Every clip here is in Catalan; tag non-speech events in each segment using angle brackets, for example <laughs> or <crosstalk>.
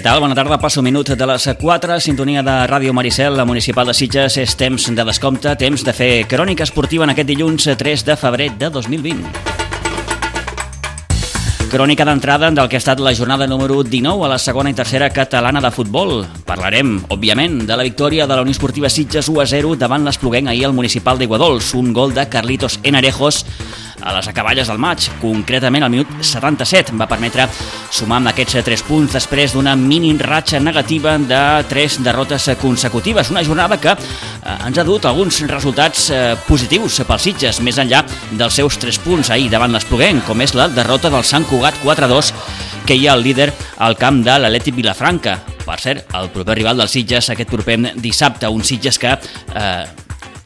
Què tal? Bona tarda, passo un minut de les 4, sintonia de Ràdio Maricel, la municipal de Sitges, és temps de descompte, temps de fer crònica esportiva en aquest dilluns 3 de febrer de 2020. Crònica d'entrada del que ha estat la jornada número 19 a la segona i tercera catalana de futbol. Parlarem, òbviament, de la victòria de la Unió Esportiva Sitges 1 a 0 davant l'Espluguenc ahir al municipal d'Iguadols, un gol de Carlitos Enarejos a les acaballes del maig, concretament al minut 77. Va permetre sumar amb aquests 3 punts després d'una mini ratxa negativa de 3 derrotes consecutives. Una jornada que eh, ens ha dut alguns resultats eh, positius pels Sitges, més enllà dels seus 3 punts ahir davant l'Espluguenc, com és la derrota del Sant Cugat 4-2 que hi ha el líder al camp de l'Atlètic Vilafranca. Per cert, el proper rival dels Sitges aquest proper dissabte, un Sitges que eh,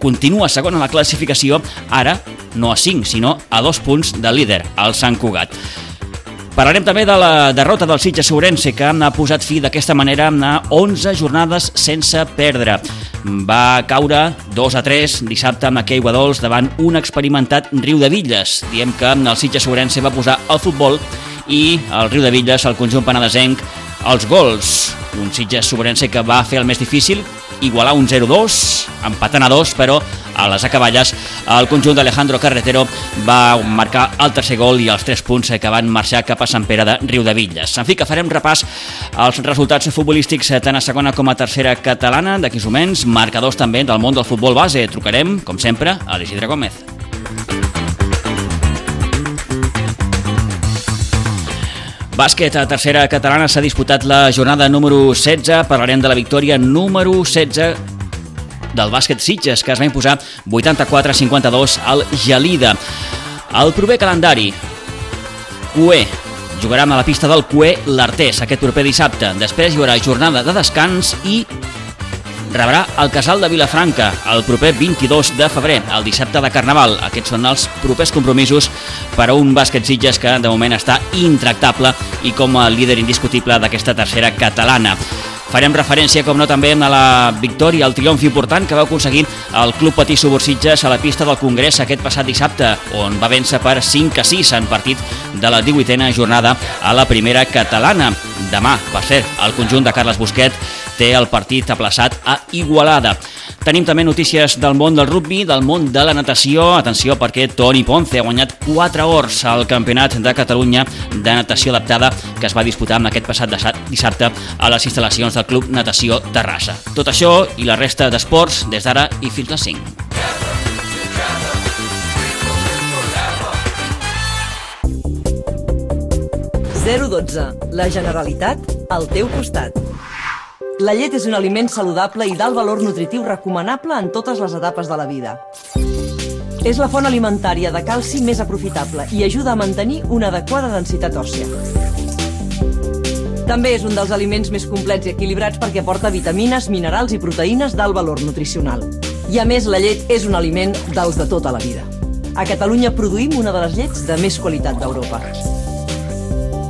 continua segon en la classificació, ara no a 5, sinó a 2 punts del líder, el Sant Cugat. Parlarem també de la derrota del Sitges Sourense, que ha posat fi d'aquesta manera a 11 jornades sense perdre. Va caure 2 a 3 dissabte amb aquell Guadols davant un experimentat Riu de Villes. Diem que el Sitges Sourense va posar el futbol i el Riu de Villes, el conjunt penedesenc, els gols. Un Sitges Sourense que va fer el més difícil, igualar un 0-2, empatant a 2, però a les acaballes el conjunt d'Alejandro Carretero va marcar el tercer gol i els 3 punts que van marxar cap a Sant Pere de Riudevilles. En fi, que farem repàs als resultats futbolístics tant a segona com a tercera catalana d'aquí moments, marcadors també del món del futbol base. Trucarem, com sempre, a l'Isidre Gómez. Bàsquet, a tercera catalana, s'ha disputat la jornada número 16. Parlarem de la victòria número 16 del bàsquet Sitges, que es va imposar 84-52 al Gelida. El proper calendari, QE, jugarà a la pista del QE l'Artés aquest proper dissabte. Després hi haurà jornada de descans i rebrà el Casal de Vilafranca el proper 22 de febrer, el dissabte de Carnaval. Aquests són els propers compromisos per a un bàsquet Sitges que de moment està intractable i com a líder indiscutible d'aquesta tercera catalana. Farem referència, com no, també a la victòria, el triomf important que va aconseguir el Club Patí Subursitges a la pista del Congrés aquest passat dissabte, on va vèncer per 5 a 6 en partit de la 18a jornada a la primera catalana. Demà, per cert, el conjunt de Carles Busquet té el partit aplaçat a Igualada. Tenim també notícies del món del rugby, del món de la natació. Atenció perquè Toni Ponce ha guanyat 4 hores al Campionat de Catalunya de natació adaptada que es va disputar amb aquest passat dissabte a les instal·lacions del Club Natació Terrassa. Tot això i la resta d'esports des d'ara i fins a 5. La Generalitat al teu costat. La llet és un aliment saludable i d'alt valor nutritiu recomanable en totes les etapes de la vida. És la font alimentària de calci més aprofitable i ajuda a mantenir una adequada densitat òssia. També és un dels aliments més complets i equilibrats perquè aporta vitamines, minerals i proteïnes d'alt valor nutricional. I a més, la llet és un aliment dels de tota la vida. A Catalunya produïm una de les llets de més qualitat d'Europa.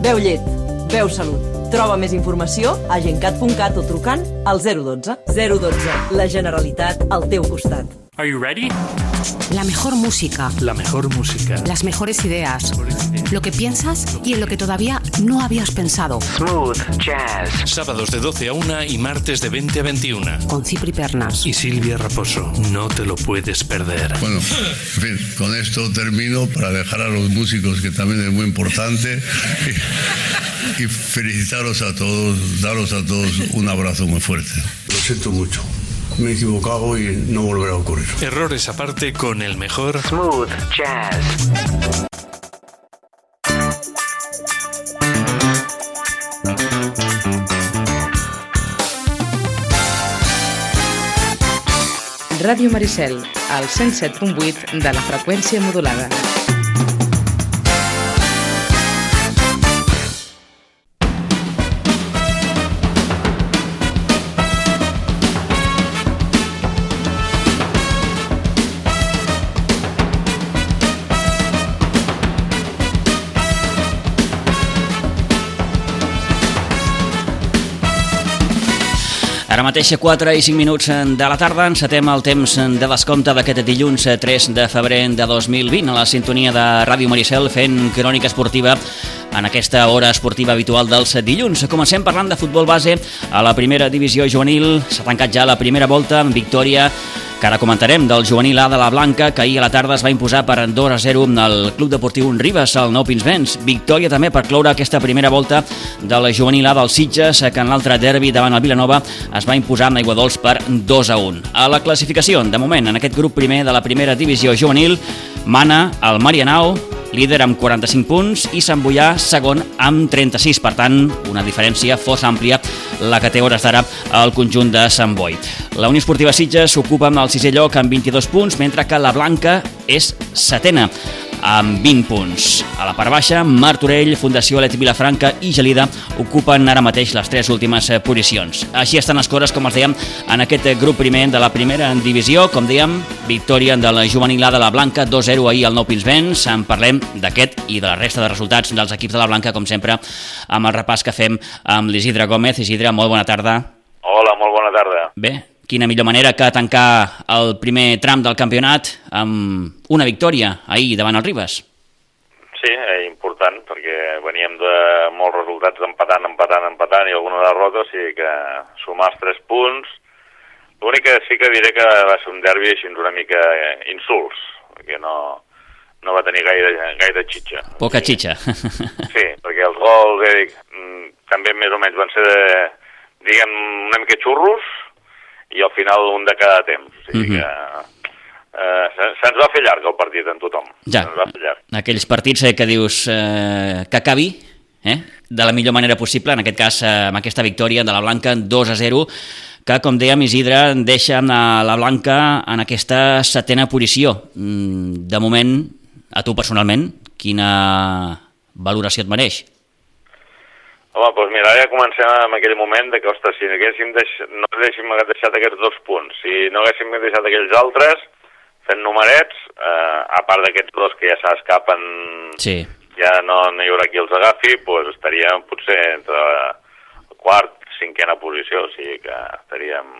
Veu llet, veu salut. Troba més informació a gencat.cat o trucant al 012. 012. La Generalitat al teu costat. Are you ready? La mejor música. La mejor música. Las mejores ideas. Lo que piensas y en lo que todavía no habías pensado. Smooth Jazz. Sábados de 12 a 1 y martes de 20 a 21. Con Cipri Pernas. Y Silvia Raposo. No te lo puedes perder. Bueno, en fin, con esto termino para dejar a los músicos, que también es muy importante. Y, y felicitaros a todos, daros a todos un abrazo muy fuerte. Lo siento mucho me he equivocado y no volverá a ocurrir. Errores aparte con el mejor Smooth Jazz. Ràdio Maricel, al 107.8 de la freqüència modulada. Ara mateix 4 i 5 minuts de la tarda encetem el temps de descompte d'aquest dilluns 3 de febrer de 2020 a la sintonia de Ràdio Maricel fent crònica esportiva en aquesta hora esportiva habitual dels dilluns. Comencem parlant de futbol base a la primera divisió juvenil. S'ha tancat ja la primera volta amb victòria que ara comentarem del juvenil A de la Blanca, que ahir a la tarda es va imposar per 2 a 0 al Club Deportiu Ribes, al Nou Pinsbens. Victòria també per cloure aquesta primera volta de la juvenil A del Sitges, que en l'altre derbi davant el Vilanova es va imposar amb Aiguadols per 2 a 1. A la classificació, de moment, en aquest grup primer de la primera divisió juvenil, mana el Marianao, líder amb 45 punts, i Sant Boià, segon, amb 36. Per tant, una diferència força àmplia la que té hores d'ara el conjunt de Sant Boi. La Unió Esportiva Sitges s'ocupa amb el sisè lloc amb 22 punts, mentre que la Blanca és setena amb 20 punts. A la part baixa, Martorell, Fundació Leti Vilafranca i Gelida ocupen ara mateix les tres últimes eh, posicions. Així estan les coses, com els dèiem, en aquest eh, grup primer de la primera divisió. Com dèiem, victòria de la juvenilada de la Blanca, 2-0 ahir al Nou Pinsbens. En parlem d'aquest i de la resta de resultats dels equips de la Blanca, com sempre, amb el repàs que fem amb l'Isidre Gómez. Isidre, molt bona tarda. Hola, molt bona tarda. Bé, quina millor manera que tancar el primer tram del campionat amb una victòria ahir davant el Ribes. Sí, eh, important, perquè veníem de molts resultats empatant, empatant, empatant i alguna derrota, o sigui que sumar els tres punts... L'únic que sí que diré que va ser un derbi així una mica eh, insults, perquè no, no va tenir gaire, gaire xitxa. Poca xitxa. Sí, perquè els gols eh, mm, també més o menys van ser, de, diguem, una mica xurros, i al final un de cada temps. O sigui Mhm. que eh, se- se'ns va fer llarg el partit en tothom. Ja. Va fer llarg. Aquells partits eh, que dius eh, que acabi eh, de la millor manera possible, en aquest cas eh, amb aquesta victòria de la Blanca 2 a 0, que, com dèiem, Isidre deixa a la Blanca en aquesta setena posició. Mm, De moment, a tu personalment, quina valoració et mereix? Home, doncs mira, ara ja comencem en aquell moment de que, ostres, si haguéssim deix... no haguéssim deixat aquests dos punts, si no haguéssim deixat aquells altres, fent numerets, eh, a part d'aquests dos que ja s'escapen, Sí. ja no, no hi haurà qui els agafi, doncs estaríem potser entre el quart, cinquena posició, o sigui que estaríem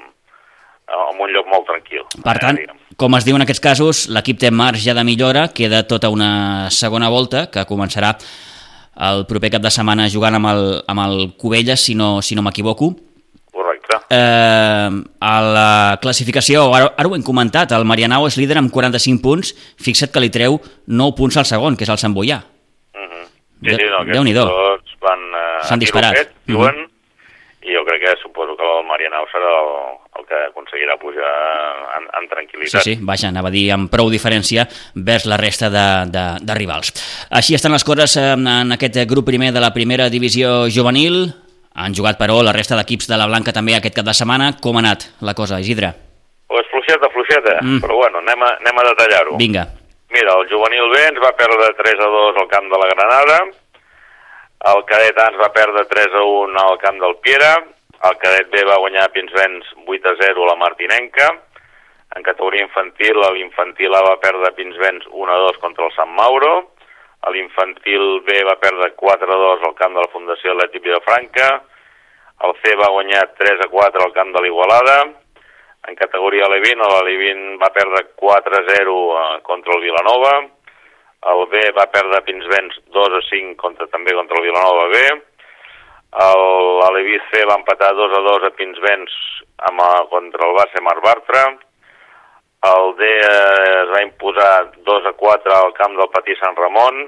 en un lloc molt tranquil. Per eh, tant, diguem. com es diu en aquests casos, l'equip té marge de millora, queda tota una segona volta que començarà el proper cap de setmana jugant amb el, amb el Cubelles, si no, si no m'equivoco. Correcte. Eh, a la classificació, ara, ara ho hem comentat, el Marianao és líder amb 45 punts, fixa't que li treu 9 punts al segon, que és el Sant Boià. Mhm. Sí, Déu- sí, no, tots van... Eh, S'han tiro disparat. fet, diuen, i jo crec que suposo que el Marianao serà el que aconseguirà pujar en, en Sí, tranquil·litat. sí, vaja, anava a dir amb prou diferència vers la resta de, de, de rivals. Així estan les coses eh, en aquest grup primer de la primera divisió juvenil. Han jugat, però, la resta d'equips de la Blanca també aquest cap de setmana. Com ha anat la cosa, Isidre? Pues fluixeta, fluixeta, Mm. però bueno, anem a, anem a detallar-ho. Vinga. Mira, el juvenil B ens va perdre 3 a 2 al camp de la Granada, el cadet A ens va perdre 3 a 1 al camp del Piera, el cadet B va guanyar a Pinsbens 8 a 0 a la Martinenca, en categoria infantil l'infantil A va perdre a Pinsbens 1 a 2 contra el Sant Mauro, l'infantil B va perdre 4 a 2 al camp de la Fundació Atlètic Vilafranca, el C va guanyar 3 a 4 al camp de l'Igualada, en categoria Levin, l'Alevin va perdre 4 a 0 eh, contra el Vilanova, el B va perdre a Pinsbens 2 a 5 contra, també contra el Vilanova B, el- l'Aleví C va empatar 2 a 2 a Pinsbens amb, eh, contra el base Mar Bartra, el D eh, es va imposar 2 a 4 al camp del Patí Sant Ramon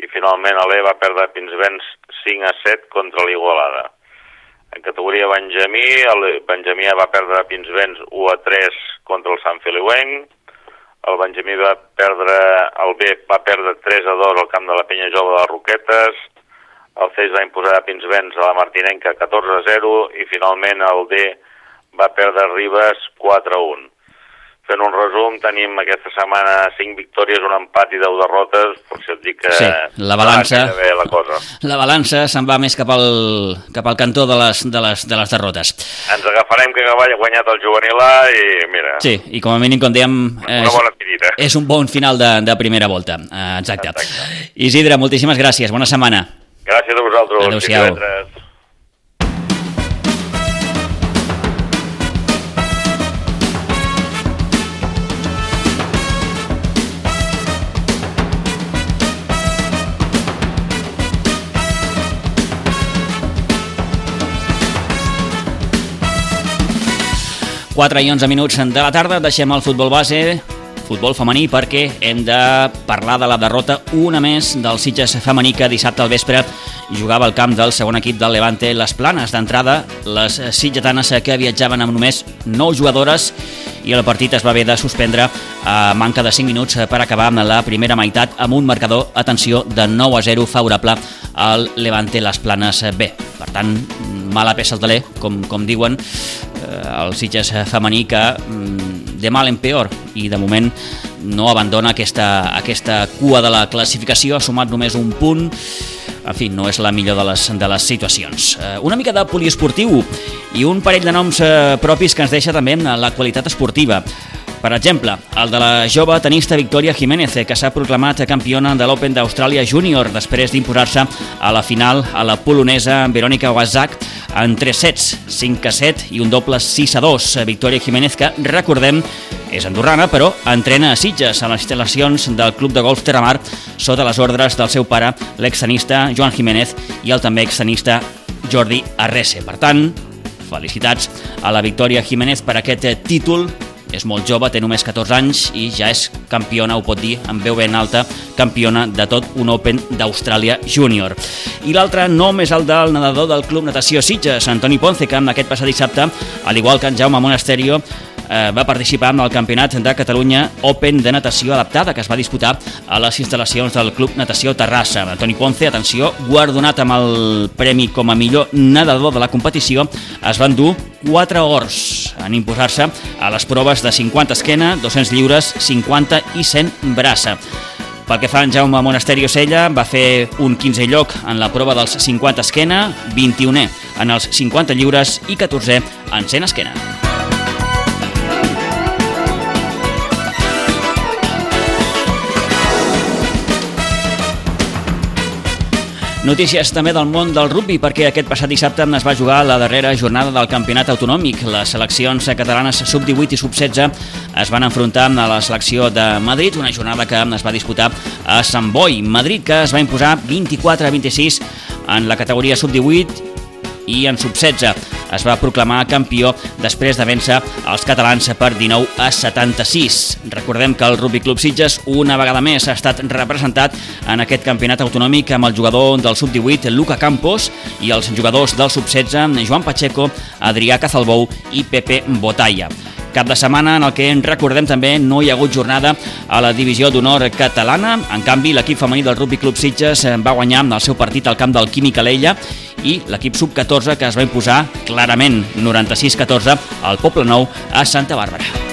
i finalment l'E va perdre a Pinsbens 5 a 7 contra l'Igualada. En categoria Benjamí, el Benjamí va perdre a Pinsbens 1 a 3 contra el Sant Feliuenc, el Benjamí va perdre, el B va perdre 3 a 2 al camp de la Penya Jove de les Roquetes, el C es va imposar a Pinsbens a la Martinenca 14 a 0 i finalment el D va perdre Ribes 4 a 1. Fent un resum, tenim aquesta setmana 5 victòries, un empat i 10 derrotes, per si et dic que Sí, la balança- la cosa. La balança se'n va més cap al, cap al cantó de les, de, les, de les derrotes. Ens agafarem que ha guanyat el juvenil A i mira, Sí, i com a mínim, com dèiem, una és, bona tirita. és un bon final de, de primera volta. Eh, exacte. Exacte. Isidre, moltíssimes gràcies. Bona setmana. Gràcies a vosaltres. Adéu-siau. Quatre i 11 minuts de la tarda, deixem el futbol base futbol femení, perquè hem de parlar de la derrota una més del Sitges femení que dissabte al vespre jugava al camp del segon equip del Levante Les Planes. D'entrada, les sitgetanes que viatjaven amb només 9 jugadores i el partit es va haver de suspendre a manca de 5 minuts per acabar amb la primera meitat amb un marcador, atenció, de 9 a 0 favorable al Levante Les Planes B. Per tant, mala peça al taler, com, com diuen, eh, el Sitges femení que mm, de mal en peor i de moment no abandona aquesta, aquesta cua de la classificació, ha sumat només un punt, en fi, no és la millor de les, de les situacions. Eh, una mica de poliesportiu i un parell de noms eh, propis que ens deixa també la qualitat esportiva. Per exemple, el de la jove tenista Victoria Jiménez, que s'ha proclamat campiona de l'Open d'Austràlia Júnior després d'imposar-se a la final a la polonesa Verónica Wazak en 3 sets, 5 a 7 i un doble 6 a 2. Victoria Jiménez, que recordem, és andorrana, però entrena a Sitges, a les instal·lacions del Club de Golf Terramar, sota les ordres del seu pare, l'extenista Joan Jiménez i el també extenista Jordi Arrese. Per tant, felicitats a la Victoria Jiménez per aquest títol és molt jove, té només 14 anys i ja és campiona, ho pot dir, amb veu ben alta, campiona de tot un Open d'Austràlia Júnior. I l'altre nom és el del nedador del Club Natació Sitges, Antoni Ponce, que amb aquest passat dissabte, al igual que en Jaume Monasterio, eh, va participar en el Campionat de Catalunya Open de Natació Adaptada, que es va disputar a les instal·lacions del Club Natació Terrassa. Antoni Ponce, atenció, guardonat amb el premi com a millor nedador de la competició, es van dur 4 ors en imposar-se a les proves de 50 esquena, 200 lliures, 50 i 100 braça. Pel que fa en Jaume Monasterio Sella, va fer un 15è lloc en la prova dels 50 esquena, 21è en els 50 lliures i 14è en 100 esquena. Notícies també del món del rugby perquè aquest passat dissabte es va jugar la darrera jornada del campionat autonòmic. Les seleccions catalanes sub-18 i sub-16 es van enfrontar a la selecció de Madrid, una jornada que es va disputar a Sant Boi. Madrid que es va imposar 24 a 26 en la categoria sub-18 i en sub-16 es va proclamar campió després de vèncer els catalans per 19 a 76. Recordem que el Rugby Club Sitges una vegada més ha estat representat en aquest campionat autonòmic amb el jugador del sub-18 Luca Campos i els jugadors del sub-16 Joan Pacheco, Adrià Cazalbou i Pepe Botalla. Cap de setmana en el que recordem també no hi ha hagut jornada a la divisió d'honor catalana. En canvi, l'equip femení del Rugby Club Sitges va guanyar el seu partit al camp del Químic Alella i l'equip sub-14 que es va imposar clarament 96-14 al Poble Nou a Santa Bàrbara.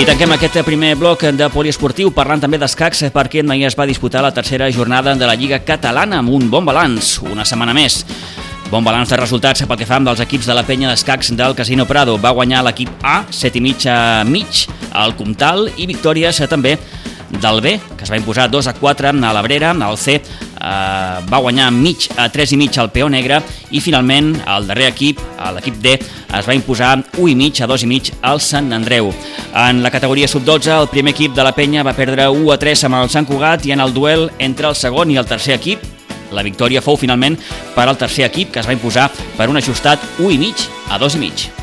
I tanquem aquest primer bloc de poliesportiu parlant també d'escacs perquè ahir es va disputar la tercera jornada de la Lliga Catalana amb un bon balanç, una setmana més. Bon balanç de resultats pel que fa dels equips de la penya d'escacs del Casino Prado. Va guanyar l'equip A, 7 i mig a mig, al Comtal, i victòries també del B, que es va imposar 2 a 4 a l'Abrera, el C eh, va guanyar mig a 3 i mig al Peó Negre i finalment el darrer equip, l'equip D, es va imposar 1 i mig a 2 i mig al Sant Andreu. En la categoria sub-12, el primer equip de la penya va perdre 1 a 3 amb el Sant Cugat i en el duel entre el segon i el tercer equip la victòria fou finalment per al tercer equip que es va imposar per un ajustat 1 i mig a 2 i mig.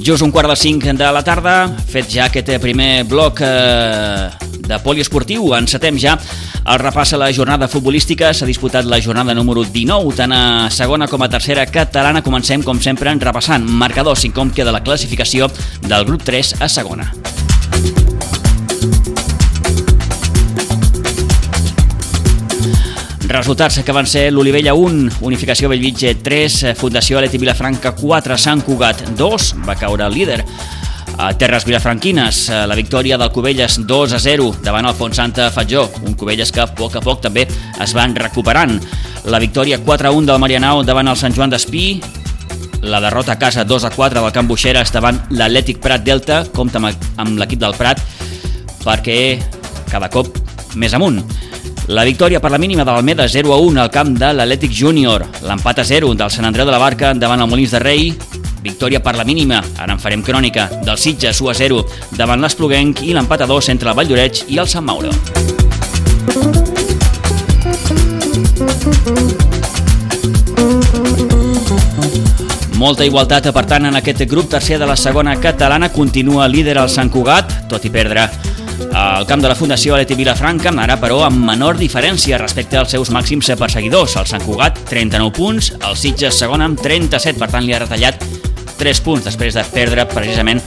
Just un quart de cinc de la tarda, fet ja aquest primer bloc eh, de poliesportiu, encetem ja el repàs a la jornada futbolística. S'ha disputat la jornada número 19, tant a segona com a tercera catalana. Comencem, com sempre, repassant marcadors i com queda la classificació del grup 3 a segona. Resultats que van ser l'Olivella 1, Unificació Bellvitge 3, Fundació Aleti Vilafranca 4, Sant Cugat 2, va caure el líder. A Terres Vilafranquines, la victòria del Cubelles 2 a 0 davant el Font Santa Fatjó, un Cubelles que a poc a poc també es van recuperant. La victòria 4 a 1 del Marianao davant el Sant Joan d'Espí, la derrota a casa 2 a 4 del Camp Buixeres davant l'Atlètic Prat Delta, compta amb l'equip del Prat perquè cada cop més amunt. La victòria per la mínima de l'Almeda 0 a 1 al camp de l'Atlètic Júnior. L'empat a 0 del Sant Andreu de la Barca davant el Molins de Rei. Victòria per la mínima, ara en farem crònica, del Sitges 1 a 0 davant l'Espluguenc i l'empat a 2 entre el Vall d'Oreig i el Sant Mauro. Molta igualtat, per tant, en aquest grup tercer de la segona catalana. Continua líder el Sant Cugat, tot i perdre al camp de la Fundació Aleti Vilafranca, ara però amb menor diferència respecte als seus màxims perseguidors. El Sant Cugat, 39 punts, el Sitges segon amb 37, per tant li ha retallat 3 punts després de perdre precisament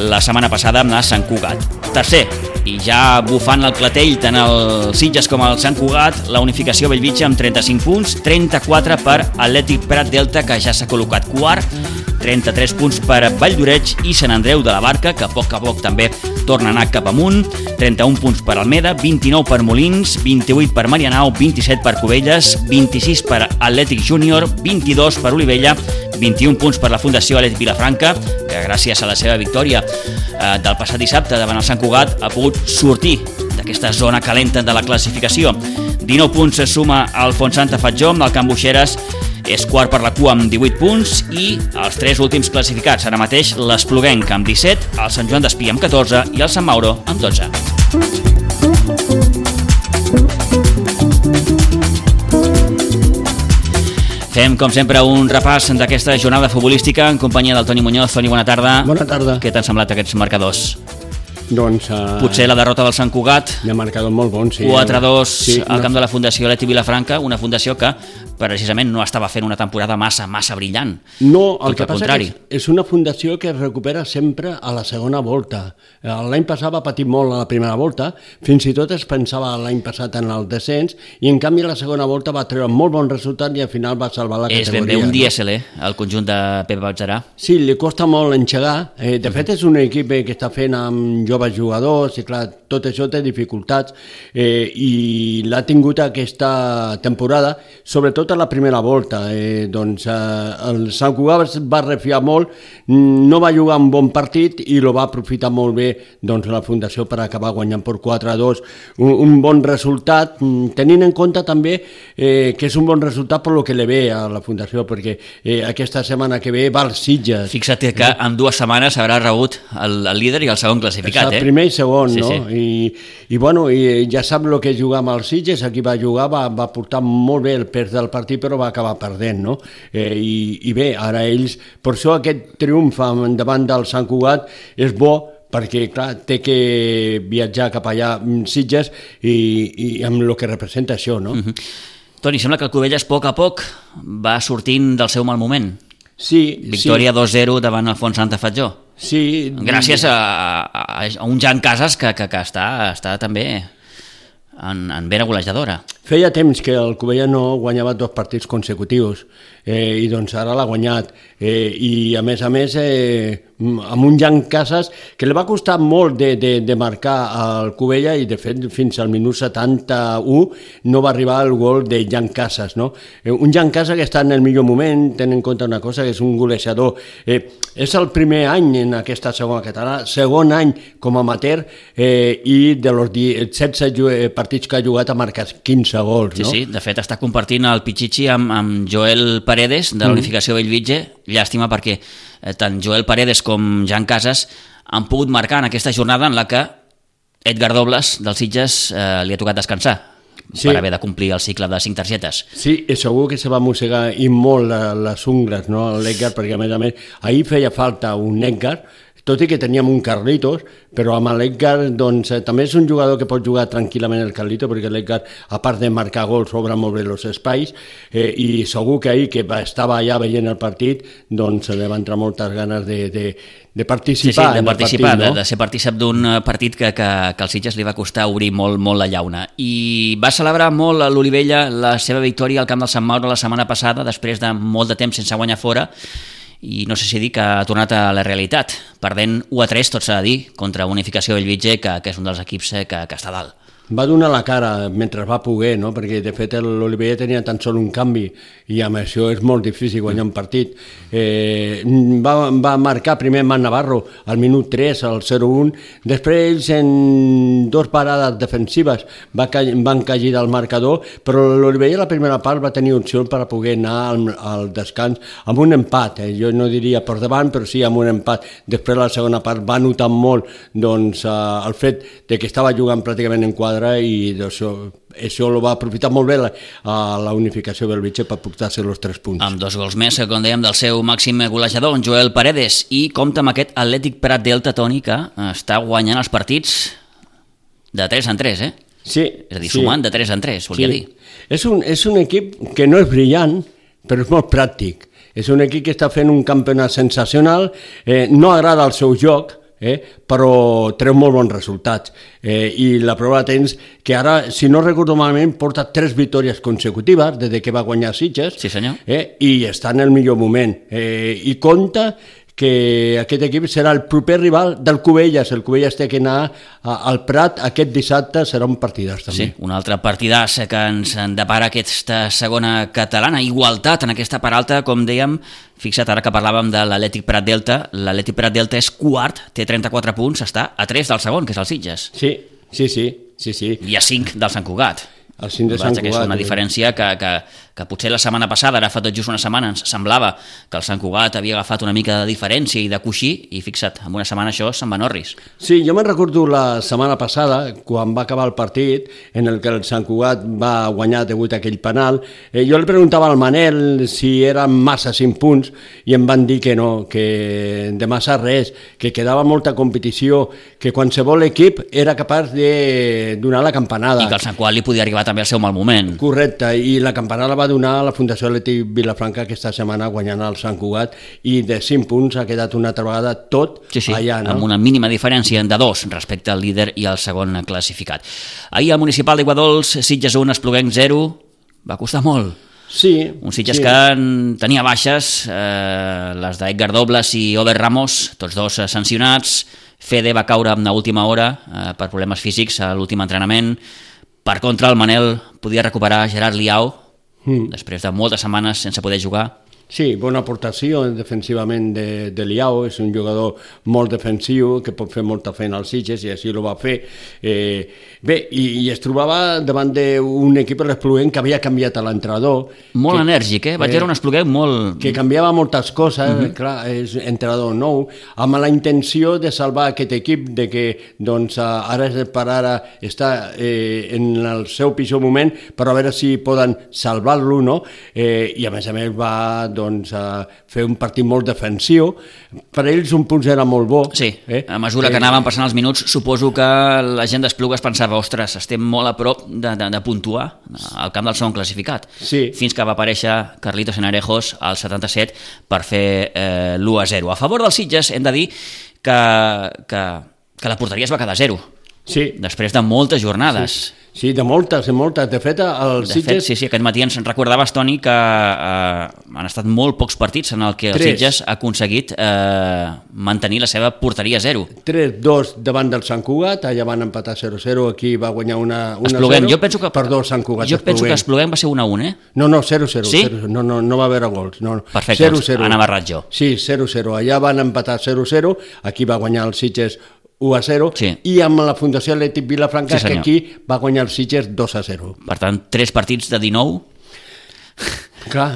la setmana passada amb la Sant Cugat. Tercer, i ja bufant el clatell tant el Sitges com el Sant Cugat, la unificació Bellvitge amb 35 punts, 34 per Atlètic Prat Delta, que ja s'ha col·locat quart, 33 punts per Vall d'Oreig i Sant Andreu de la Barca, que a poc a poc també torna a anar cap amunt, 31 punts per Almeda, 29 per Molins, 28 per Marianao, 27 per Cubelles, 26 per Atlètic Júnior, 22 per Olivella, 21 punts per la Fundació Atlètic Vilafranca, que gràcies a la seva victòria eh, del passat dissabte davant el Sant Cugat ha pogut sortir d'aquesta zona calenta de la classificació. 19 punts se suma al Fontsanta Fatjó amb el Camp Buixeres és quart per la cua amb 18 punts i els tres últims classificats, ara mateix l'Espluguenc amb 17, el Sant Joan d'Espí amb 14 i el Sant Mauro amb 12. Fem, com sempre, un repàs d'aquesta jornada futbolística en companyia del Toni Muñoz. Toni, bona tarda. Bona tarda. Què t'han semblat aquests marcadors? Doncs... Uh, Potser la derrota del Sant Cugat. Hi ha marcador molt bon, sí. 4-2 sí, al camp de la Fundació Leti Vilafranca, una fundació que precisament no estava fent una temporada massa massa brillant. No, el Tot que al passa contrari. és, és una fundació que es recupera sempre a la segona volta. Eh, L'any passat va patir molt a la primera volta, fins i tot es pensava l'any passat en el descens, i en canvi la segona volta va treure molt bon resultat i al final va salvar la És ben categoria. bé un no? DSL, el conjunt de Pep Batzarà. Sí, li costa molt enxegar. Eh, de fet, és un equip eh, que està fent amb joves jugadors i, clar, tot això té dificultats eh, i l'ha tingut aquesta temporada, sobretot a la primera volta. Eh, doncs, eh, el Sant Cugat es va refiar molt, no va jugar un bon partit i lo va aprofitar molt bé doncs, la Fundació per acabar guanyant per 4 a 2. Un, un bon resultat, mm, tenint en compte també eh, que és un bon resultat per lo que le ve a la Fundació, perquè eh, aquesta setmana que ve va als Sitges. Fixa't que en dues setmanes haurà rebut el, el líder i el segon classificat, el eh? primer i segon, Sí, no? sí. I, I, bueno, i ja sap el que és jugar amb els Sitges, aquí va jugar, va, va portar molt bé el pes del partit, però va acabar perdent, no? Eh, i, I bé, ara ells, per això aquest triomf davant del Sant Cugat és bo, perquè, clar, té que viatjar cap allà mm, Sitges i, i amb el que representa això, no? Mhm. Toni, sembla que el Covelles a poc a poc va sortint del seu mal moment. Sí, Victòria 2-0 davant el Font Santa Fatjó. sí. Sí. Gràcies a, a, a un Jan Casas que, que, que està, està també en, en vera golejadora. Feia temps que el Covella no guanyava dos partits consecutius eh, i doncs ara l'ha guanyat. Eh, i a més a més eh, amb un Jan Casas que li va costar molt de, de, de marcar al Covella i de fet fins al minut 71 no va arribar el gol de Jan Casas no? eh, un Jan Casas que està en el millor moment tenint en compte una cosa que és un golejador. Eh, és el primer any en aquesta segona catalana segon any com a amateur eh, i de los 10, 16 ju- eh, partits que ha jugat ha marcat 15 gols Sí, no? sí, de fet està compartint el Pichichi amb, amb Joel Paredes de la Unificació Bellvitge. Llàstima perquè eh, tant Joel Paredes com Jan Casas han pogut marcar en aquesta jornada en la que Edgar Dobles dels Sitges eh, li ha tocat descansar Sí. per haver de complir el cicle de 5 targetes. Sí, i segur que se va mossegar i molt les ungles, no, l'Edgar, perquè a més a més ahir feia falta un Edgar, tot i que teníem un Carlitos, però amb l'Edgar doncs, eh, també és un jugador que pot jugar tranquil·lament el Carlito, perquè l'Edgar, a part de marcar gols, obre molt bé els espais, eh, i segur que ahir, que va- estava allà veient el partit, doncs se li va entrar moltes ganes de, de, de Sí, sí, participar de participar, partit, no? de, de ser partícip d'un eh, partit que, que, que als Sitges li va costar obrir molt, molt la llauna. I va celebrar molt a l'Olivella la seva victòria al camp del Sant Mauro la setmana passada, després de molt de temps sense guanyar fora, i no sé si dir que ha tornat a la realitat, perdent 1 a 3, tot s'ha de dir, contra Unificació Bellvitge, que, que és un dels equips eh, que, que està dalt. Va donar la cara mentre va poder, no? perquè de fet l'Oliver tenia tan sol un canvi i amb això és molt difícil guanyar un partit. Eh, va, va marcar primer Man Navarro al minut 3, al 0-1, després ells en dos parades defensives va, ca van cair del marcador, però l'Oliver a la primera part va tenir opció per a poder anar al, al descans amb un empat, eh? jo no diria per davant, però sí amb un empat. Després la segona part va notar molt doncs, eh, el fet de que estava jugant pràcticament en quadre quadre i això, això lo va aprofitar molt bé la, a la unificació del Vitxe per portar-se els tres punts. Amb dos gols més, com dèiem, del seu màxim golejador, en Joel Paredes, i compta amb aquest Atlètic Prat Delta, Toni, que està guanyant els partits de 3 en 3, eh? Sí. És a dir, sí. sumant de 3 en 3, volia sí. dir. És un, és un equip que no és brillant, però és molt pràctic. És un equip que està fent un campionat sensacional, eh, no agrada el seu joc, eh? però treu molt bons resultats. Eh, I la prova temps que ara, si no recordo malament, porta tres victòries consecutives des de que va guanyar Sitges sí, senyor. Eh? i està en el millor moment. Eh, I compta que aquest equip serà el proper rival del Cubelles. El Cubelles té que anar al Prat aquest dissabte, serà un partidàs també. Sí, un altre partidàs que ens depara aquesta segona catalana. Igualtat en aquesta part alta, com dèiem, fixa't ara que parlàvem de l'Atlètic Prat Delta, l'Atlètic Prat Delta és quart, té 34 punts, està a 3 del segon, que és el Sitges. Sí, sí, sí. sí, sí. I a 5 del Sant Cugat. El 5 de Sant Cugat. Que és una diferència que, que, que potser la setmana passada, ara fa tot just una setmana, ens semblava que el Sant Cugat havia agafat una mica de diferència i de coixí, i fixa't, en una setmana això se'n va Norris. Sí, jo me'n recordo la setmana passada, quan va acabar el partit, en el que el Sant Cugat va guanyar degut a aquell penal, eh, jo li preguntava al Manel si eren massa 5 punts, i em van dir que no, que de massa res, que quedava molta competició, que qualsevol equip era capaç de donar la campanada. I que el Sant Cugat li podia arribar també al seu mal moment. Correcte, i la campanada va donar a la Fundació Atlètic Vilafranca aquesta setmana guanyant el Sant Cugat i de 5 punts ha quedat una altra vegada tot sí, sí, allà. No? amb una mínima diferència de dos respecte al líder i al segon classificat. Ahir al municipal d'Iguadols, Sitges 1, Espluguenc 0, va costar molt. Sí. Un Sitges sí. que tenia baixes, eh, les d'Edgar Dobles i Over Ramos, tots dos sancionats, Fede va caure en l'última hora eh, per problemes físics a l'últim entrenament, per contra, el Manel podia recuperar Gerard Liao, mm. després de moltes setmanes sense poder jugar. Sí, bona aportació defensivament de, de Liao, és un jugador molt defensiu que pot fer molta feina als Sitges i així ho va fer. Eh, bé, i, i es trobava davant d'un equip l'Espluguent que havia canviat a l'entrenador. Molt que, enèrgic, eh? Vaig veure un Espluguent molt... Que canviava moltes coses, uh -huh. clar, és entrenador nou, amb la intenció de salvar aquest equip, de que doncs, ara per ara està eh, en el seu pitjor moment, però a veure si poden salvar-lo, no? Eh, I a més a més va doncs, a fer un partit molt defensiu. Per ells un punt era molt bo. Sí, eh? a mesura que anaven passant els minuts, suposo que la gent d'Esplugues pensava, ostres, estem molt a prop de, de, de puntuar al camp del segon classificat. Sí. Fins que va aparèixer Carlitos Enarejos al 77 per fer eh, l'1 a 0. A favor dels Sitges hem de dir que, que, que la porteria es va quedar a 0. Sí. Després de moltes jornades. Sí. Sí, de moltes, de moltes. De fet, el de Sitges... Fet, sí, sí, aquest matí ens recordaves, Toni, que eh, han estat molt pocs partits en el que el Tres. Sitges ha aconseguit eh, mantenir la seva porteria a zero. 3-2 davant del Sant Cugat, allà van empatar 0-0, aquí va guanyar una, una Espluguem, 0. jo penso que... Perdó, Sant Cugat, Jo penso que Espluguem va ser 1 a 1, eh? No, no, 0-0. Sí? 0 no, no, no va haver gols. No, no. Perfecte, 0 doncs, anava errat jo. Sí, 0-0. Allà van empatar 0-0, aquí va guanyar el Sitges 1 a 0 Sí. i amb la Fundació Atlètic Vilafranca Sí, que aquí va guanyar el Sitges 2 a 0. Per tant, tres partits de 19 Clar,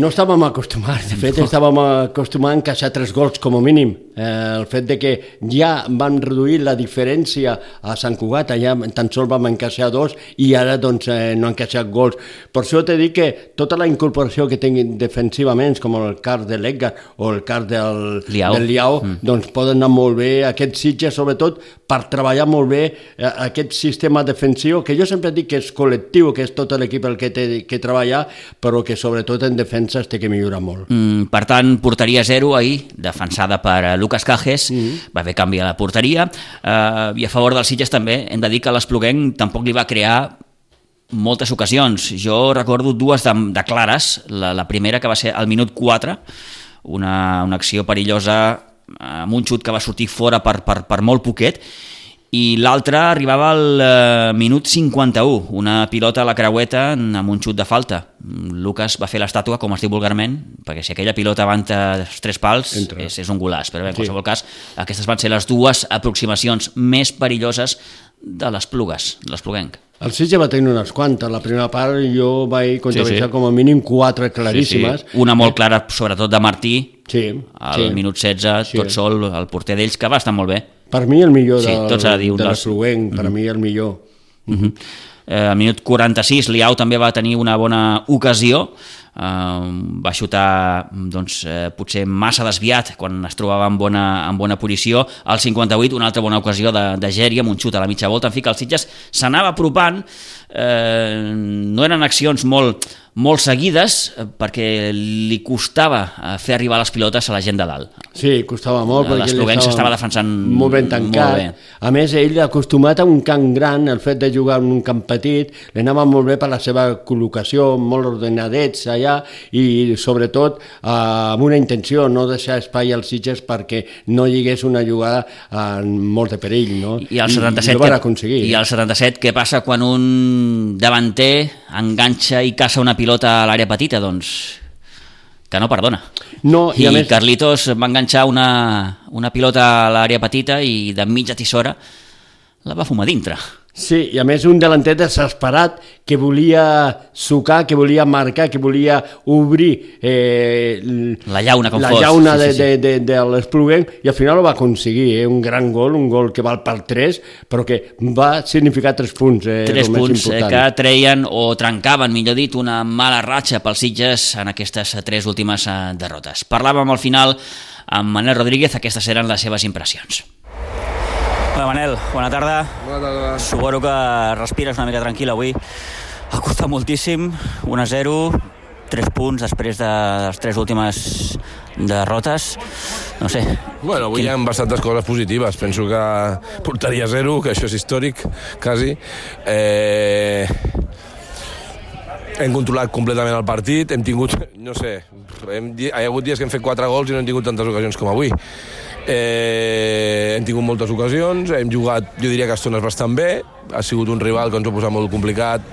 no estàvem acostumats, de fet estàvem acostumats a encaixar tres gols com a mínim. Eh, el fet de que ja van reduir la diferència a Sant Cugat, allà tan sols vam encaixar dos i ara doncs eh, no han encaixat gols. Per això t'he dit que tota la incorporació que tinguin defensivament, com el cas de l'Edgar o el cas del Liao. del Liao mm. doncs poden anar molt bé, aquest Sitges sobretot per treballar molt bé eh, aquest sistema defensiu, que jo sempre dic que és col·lectiu, que és tot l'equip el que té que treballar, però que sobretot en defensa es té que millorar molt. Mm, per tant, porteria 0 ahir, defensada per eh, Lucas Cajes, mm -hmm. va haver canvi a la porteria, eh, i a favor dels Sitges també, hem de dir que l'Espluguenc tampoc li va crear moltes ocasions. Jo recordo dues de, de clares, la, la primera que va ser al minut 4, una, una acció perillosa amb un xut que va sortir fora per, per, per molt poquet, i l'altre arribava al eh, minut 51, una pilota a la creueta amb un xut de falta. Lucas va fer l'estàtua, com es diu vulgarment, perquè si aquella pilota avanta els tres pals Entra. és, és un golaç, però bé, en Sí. qualsevol cas aquestes van ser les dues aproximacions més perilloses de les plugues, de l'espluguenc. El Sitges va tenir unes quantes. La primera part jo vaig comptabilitzar Sí, sí. com a mínim quatre claríssimes. Sí, sí. Una molt clara, sobretot de Martí, Sí, al sí. minut 16, Sí. tot sol, el porter d'ells, que va estar molt bé. Per mi el millor Sí, del, tot s'ha de dir, un de dels- l'Espluguenc, per mi el millor. Uh -huh. eh, al minut 46 Liao també va tenir una bona ocasió eh, va xutar doncs, eh, potser massa desviat quan es trobava en bona, en bona posició al 58 una altra bona ocasió de, de Geri amb un xut a la mitja volta en fi que el Sitges s'anava apropant eh, no eren accions molt, molt seguides eh, perquè li costava eh, fer arribar les pilotes a la gent de dalt Sí, costava molt. perquè ell l'Espluguenc s'estava defensant molt ben tancat. molt bé. A més, ell acostumat a un camp gran, el fet de jugar en un camp petit, li anava molt bé per la seva col·locació, molt ordenadets allà, i sobretot eh, amb una intenció, no deixar espai als Sitges perquè no hi hagués una jugada en molt de perill, no? I al 77, I, ho van aconseguir. I al 77 què passa quan un davanter enganxa i caça una pilota a l'àrea petita? Doncs que no perdona. No, i I, a més- Carlitos va enganxar una, una pilota a l'àrea petita i de mitja tisora la va fumar dintre. Sí, i a més un delanter desesperat que volia sucar, que volia marcar, que volia obrir eh, La llauna, com la fos. llauna Sí, de, sí, sí. de, de, de l'Espluguenc i al final ho va aconseguir, eh? un gran gol, un gol que val per 3, però que va significar 3 punts. Eh, Tres el més punts eh, que treien o trencaven, millor dit, una mala ratxa pels Sitges en aquestes tres últimes eh, derrotes. Parlàvem al final amb Manel Rodríguez, aquestes eren les seves impressions. Hola Manel, bona tarda. Bona tarda. Suposo que respires una mica tranquil avui. Ha costat moltíssim, 1 a 0, 3 punts després de les tres últimes derrotes. No sé, Bueno, avui hi ha bastantes coses positives. Penso que portaria zero, que això és històric, quasi. Eh... Hem controlat completament el partit, hem tingut, no sé, hem, hi ha hagut dies que hem fet 4 gols i no hem tingut tantes ocasions com avui. Eh, hem tingut moltes ocasions, hem jugat, jo diria que estones bastant bé, ha sigut un rival que ens ho ha posat molt complicat,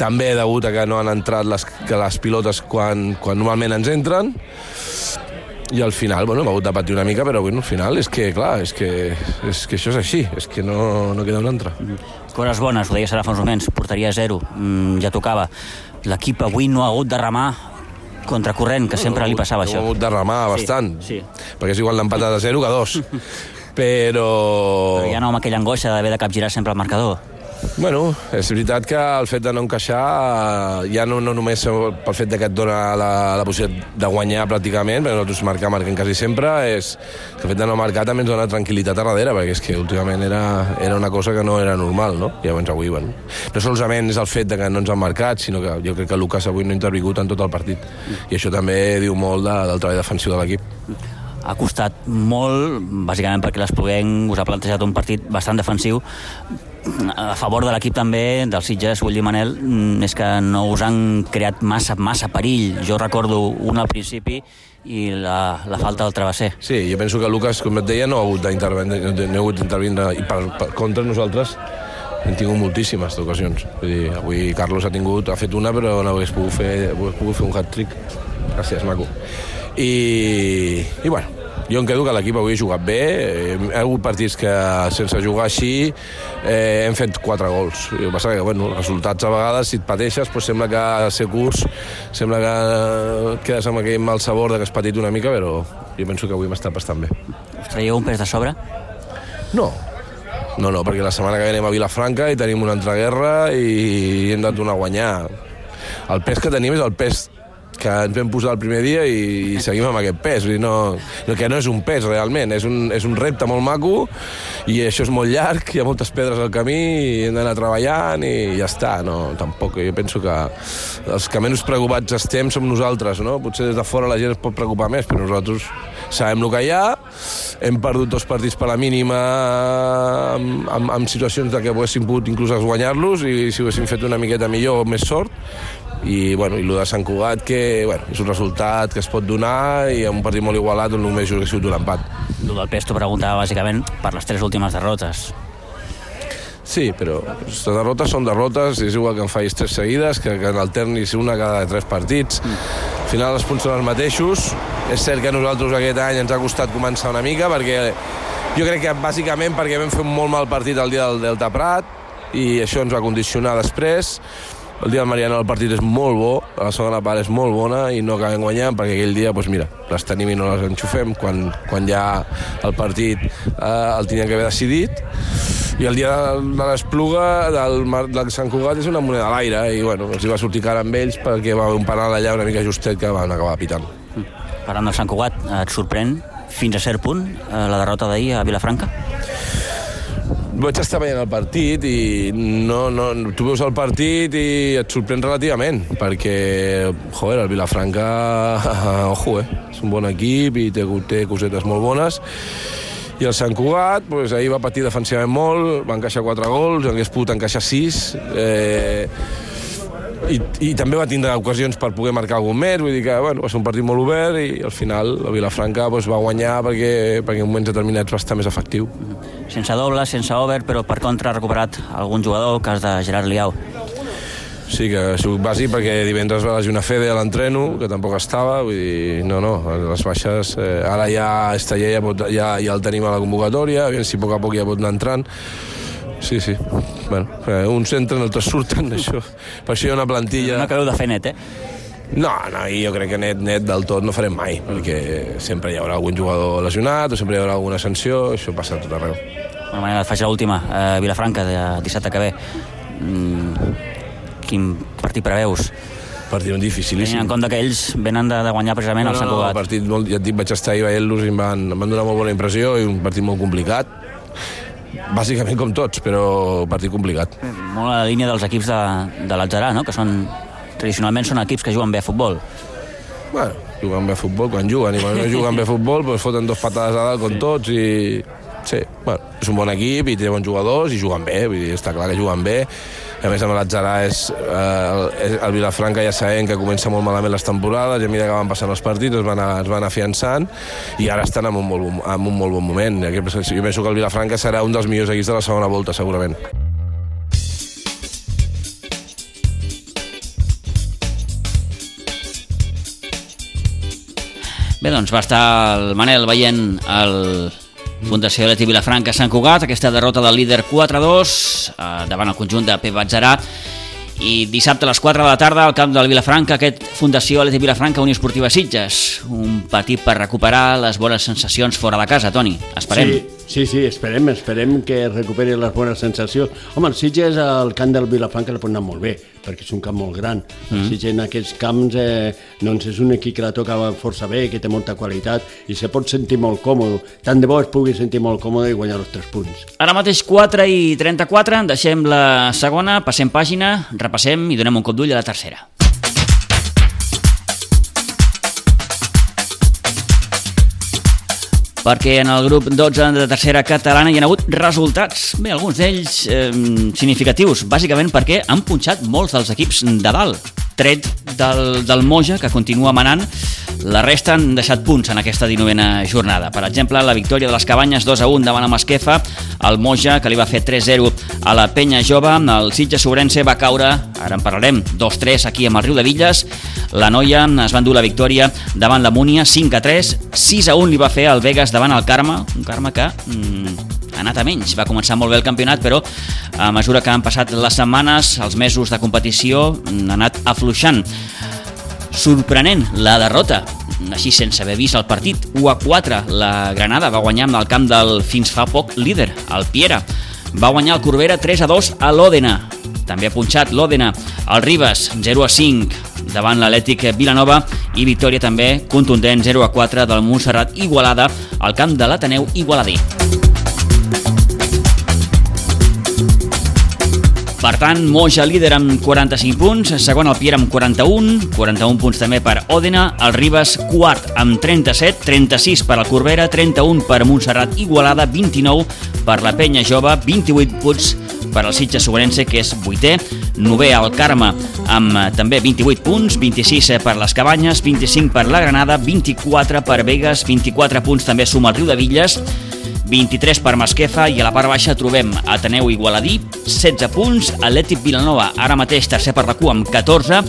també degut a que no han entrat les, que les pilotes quan, quan normalment ens entren, i al final, bueno, hem hagut de patir una mica, però bueno, al final és que, clar, és que, és que això és així, és que no, no queda una altra. coses bones, ho deies ara fa uns moments, portaria zero, mm, ja tocava. L'equip avui no ha hagut de remar contracorrent, que sempre li passava Hem això. hagut de remar Sí, bastant, sí. perquè és igual l'empatat a zero que a dos. <laughs> Però... Però ja no amb aquella angoixa d'haver de capgirar sempre el marcador. Bueno, és veritat que el fet de no encaixar, eh, ja no, no només pel fet de que et dona la, la possibilitat de guanyar pràcticament, perquè nosaltres marcar marquem quasi sempre, és que el fet de no marcar també ens dona tranquil·litat a darrere, perquè és que últimament era, era una cosa que no era normal, no? Llavors avui, bueno, no solament és el fet de que no ens han marcat, sinó que jo crec que Lucas avui no ha intervingut en tot el partit. I això també diu molt de, del treball defensiu de l'equip. Ha costat molt, bàsicament perquè l'Espluguenc us ha plantejat un partit bastant defensiu. A favor de l'equip també, del Sitges, dir, Manel, mm, és que no us han creat massa, massa perill. Jo recordo un al principi i la, la falta del travesser. Sí, jo penso que Lucas, com et deia, no ha hagut d'intervindre, no ha hagut d'intervindre i per, per contra nosaltres hem tingut moltíssimes ocasions. Vull dir, avui Carlos ha tingut, ha fet una, però no hagués pogut fer, hagués pogut fer un hat-trick. Gràcies, maco. I, i bueno, jo em quedo que l'equip avui ha jugat bé, eh, hi ha hagut partits que sense jugar així eh, hem fet quatre gols. I el que passa que, bueno, els resultats a vegades, si et pateixes, doncs sembla que a ser curs, sembla que quedes amb aquell mal sabor de que has patit una mica, però jo penso que avui m'està bastant bé. Us traieu un pes de sobre? No, no, no, perquè la setmana que ve anem a Vilafranca i tenim una altra guerra i hem de tornar a guanyar. El pes que tenim és el pes que ens vam posar el primer dia i seguim amb aquest pes. Vull dir, no, no, que no és un pes realment, és un, és un repte molt maco i això és molt llarg, hi ha moltes pedres al camí i hem d'anar treballant i ja està. No, tampoc, jo penso que els que menys preocupats estem som nosaltres, no? Potser des de fora la gent es pot preocupar més, però nosaltres sabem el que hi ha, hem perdut dos partits per la mínima amb, amb, amb situacions de que haguéssim pogut inclús guanyar-los i si haguéssim fet una miqueta millor, més sort, i, bueno, i el de Sant Cugat que bueno, és un resultat que es pot donar i en un partit molt igualat on només hauria sigut un empat El del pes t'ho preguntava bàsicament per les tres últimes derrotes. Sí, però les derrotes són derrotes, és igual que en facis tres seguides, que, que en alternis una cada tres partits. Al final els punts són els mateixos. És cert que a nosaltres aquest any ens ha costat començar una mica, perquè jo crec que bàsicament perquè vam fer un molt mal partit el dia del Delta Prat i això ens va condicionar després el dia del Mariano el partit és molt bo, la segona part és molt bona i no acabem guanyant perquè aquell dia, doncs mira, les tenim i no les enxufem quan, quan ja el partit eh, el tenien que haver decidit i el dia de l'Espluga del, del Sant Cugat és una moneda a l'aire i bueno, els hi va sortir cara amb ells perquè va haver un penal allà una mica justet que van acabar pitant. Parlant del Sant Cugat, et sorprèn fins a cert punt eh, la derrota d'ahir a Vilafranca? Vaig estar veient el partit i no, no, tu veus el partit i et sorprèn relativament, perquè, joder, el Vilafranca, <laughs> ojo, eh, és un bon equip i té, té cosetes molt bones, i el Sant Cugat, pues, ahir va patir defensivament molt, va encaixar 4 gols, hagués pogut encaixar 6, eh, i, i també va tindre ocasions per poder marcar algun més, vull dir que bueno, va ser un partit molt obert i al final la Vilafranca doncs, va guanyar perquè, perquè en moments determinats va estar més efectiu. Sense doble, sense over, però per contra ha recuperat algun jugador, el cas de Gerard Liau. Sí, que ha sigut bàsic perquè divendres va lesionar Fede a l'entreno, que tampoc estava, vull dir, no, no, les baixes, eh, ara ja Esteller ja, pot, ja, ja el tenim a la convocatòria, aviam si a poc a poc ja pot anar entrant, Sí, sí. Bueno, eh, uns entren, altres surten, <laughs> això. Per això hi ha una plantilla... No acabeu de fer net, eh? No, no, jo crec que net, net del tot no farem mai, perquè sempre hi haurà algun jugador lesionat o sempre hi haurà alguna sanció, això passa a tot arreu. Una manera de faig l'última, eh, Vilafranca, de dissabte que ve. Mm, quin partit preveus? partit dificilíssim. Tenint en compte que ells venen de, de guanyar precisament no, el Sant Cugat. No, partit molt, ja et dic, vaig estar ahir veient-los i em van, em van donar molt bona impressió i un partit molt complicat bàsicament com tots, però partit complicat. Molt a la línia dels equips de, de l'Atzarà, no? que són, tradicionalment són equips que juguen bé a futbol. Bueno, juguen bé a futbol quan juguen, i quan no juguen bé a futbol doncs foten dos patades a dalt com sí. tots i... Sí, bueno, és un bon equip i té bons jugadors i juguen bé, vull dir, està clar que juguen bé a més amb l'Atzarà és, eh, el, el Vilafranca ja sabem que comença molt malament les temporades i a mesura que van passant els partits es van, es van afiançant i ara estan en un molt, en un molt bon moment jo penso que el Vilafranca serà un dels millors equips de la segona volta segurament Bé, doncs va estar el Manel veient el Fundació Leti Vilafranca Sant Cugat, aquesta derrota del líder 4-2 eh, davant el conjunt de Pep Batzarà i dissabte a les 4 de la tarda al camp del Vilafranca aquest Fundació Leti Vilafranca Unió Esportiva Sitges. Un partit per recuperar les bones sensacions fora de casa, Toni, esperem. Sí, sí, sí, esperem, esperem que recuperi les bones sensacions. Home, el Sitges al camp del Vilafranca li pot anar molt bé perquè és un camp molt gran. Mm. Si en aquests camps eh, doncs és un equip que la toca força bé, que té molta qualitat i se pot sentir molt còmode. Tant de bo es pugui sentir molt còmode i guanyar els tres punts. Ara mateix 4 i 34, deixem la segona, passem pàgina, repassem i donem un cop d'ull a la tercera. Perquè en el grup 12 de tercera catalana hi ha hagut resultats, bé, alguns d'ells eh, significatius, bàsicament perquè han punxat molts dels equips de dalt, tret del, del Moja, que continua manant, la resta han deixat punts en aquesta 19a jornada. Per exemple, la victòria de les Cabanyes 2 a 1 davant la Masquefa, el Moja, que li va fer 3-0 a la Penya Jove, el Sitges Sobrense va caure, ara en parlarem, 2-3 aquí amb el Riu de Villes, la Noia es va endur la victòria davant la Múnia 5 a 3, 6 a 1 li va fer el Vegas davant el Carme, un Carme que mm, ha anat a menys. Va començar molt bé el campionat, però a mesura que han passat les setmanes, els mesos de competició, ha anat afluixant. Sorprenent la derrota, així sense haver vist el partit. 1 a 4, la Granada va guanyar amb el camp del fins fa poc líder, el Piera. Va guanyar el Corbera 3 a 2 a l'Òdena. També ha punxat l'Òdena. El Ribes 0 a 5 davant l'Atlètic Vilanova i victòria també contundent 0 a 4 del Montserrat Igualada al camp de l'Ateneu Igualadí. Per tant, Moja líder amb 45 punts, segon el Pierre amb 41, 41 punts també per Òdena, el Ribes quart amb 37, 36 per al Corbera, 31 per Montserrat Igualada, 29 per la Penya Jove, 28 punts per al Sitges Sobrense, que és vuitè, novè al Carme amb eh, també 28 punts, 26 per les Cabanyes, 25 per la Granada, 24 per Vegas, 24 punts també suma el Riu de Villes, 23 per Masquefa i a la part baixa trobem Ateneu Igualadí, 16 punts, Atlètic Vilanova, ara mateix tercer per cua amb 14,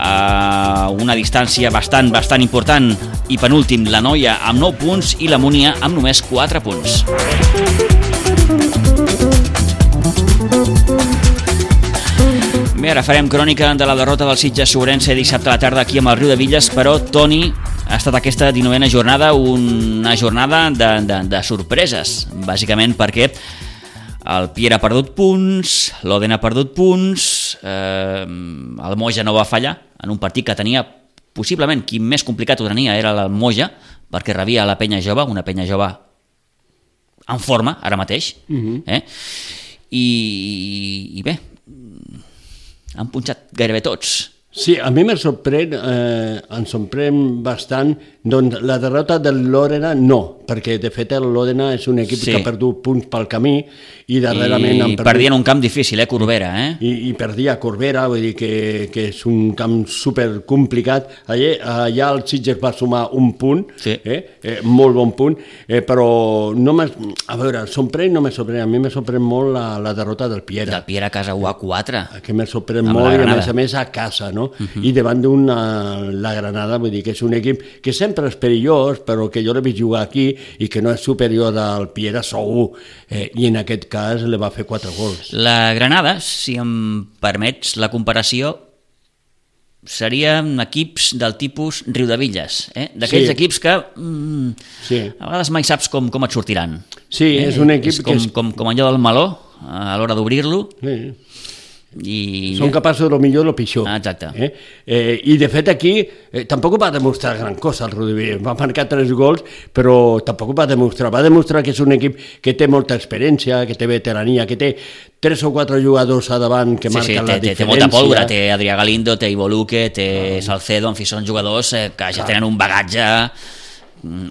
a una distància bastant, bastant important i penúltim la Noia amb 9 punts i la Múnia amb només 4 punts. Bé, ara farem crònica de la derrota del Sitges Sobrense dissabte a la tarda aquí amb el Riu de Villes, però Toni ha estat aquesta 19a jornada una jornada de, de, de sorpreses, bàsicament perquè el Pierre ha perdut punts, l'Oden ha perdut punts, eh, el Moja no va fallar en un partit que tenia possiblement qui més complicat ho tenia era el Moja, perquè rebia la penya jove, una penya jove en forma ara mateix, Uh -huh. eh? I, i bé, han punxat gairebé tots. Sí, a mi me sorprèn, eh, em sorprèn bastant doncs, la derrota del Lòrena no, perquè de fet el Lòrena és un equip Sí. que ha perdut punts pel camí i darrerament I perdut... perdien un camp difícil, eh, Corbera, eh? I, i perdia Corbera, vull dir que, que és un camp super complicat. Allà, allà el Sitges va sumar un punt, Sí. eh? Eh, molt bon punt, eh, però no m'ha- a veure, sorprèn no me sorprèn, a mi me sorprèn molt la, la derrota del Piera. Del Pierre a casa 1 a 4. que me sorprèn Amb molt i a més a més a casa, no? I davant d'una la Granada, vull dir que és un equip que sempre és perillós, però que jo l'he vist jugar aquí i que no és superior al Piera segur, eh, i en aquest cas le va fer quatre gols. La Granada, si em permets la comparació, serien equips del tipus Riudevilles, eh? d'aquells Sí. equips que mm, Sí. a vegades mai saps com, com et sortiran. Sí, és un equip és com, que és- com, com allò del meló, a l'hora d'obrir-lo, Sí. I... Són capaços de lo millor o lo pitjor. Ah, exacte. Eh? Eh, I de fet aquí eh, tampoc va demostrar gran cosa el Rudibí. Va marcar tres gols, però tampoc va demostrar. Va demostrar que és un equip que té molta experiència, que té veterania, que té tres o quatre jugadors a davant que Sí, sí, marquen té, la té, té diferència. molta pólvora, té Adrià Galindo, té Ivo Luque, té Salcedo, en fi, són jugadors eh, que ja tenen un bagatge,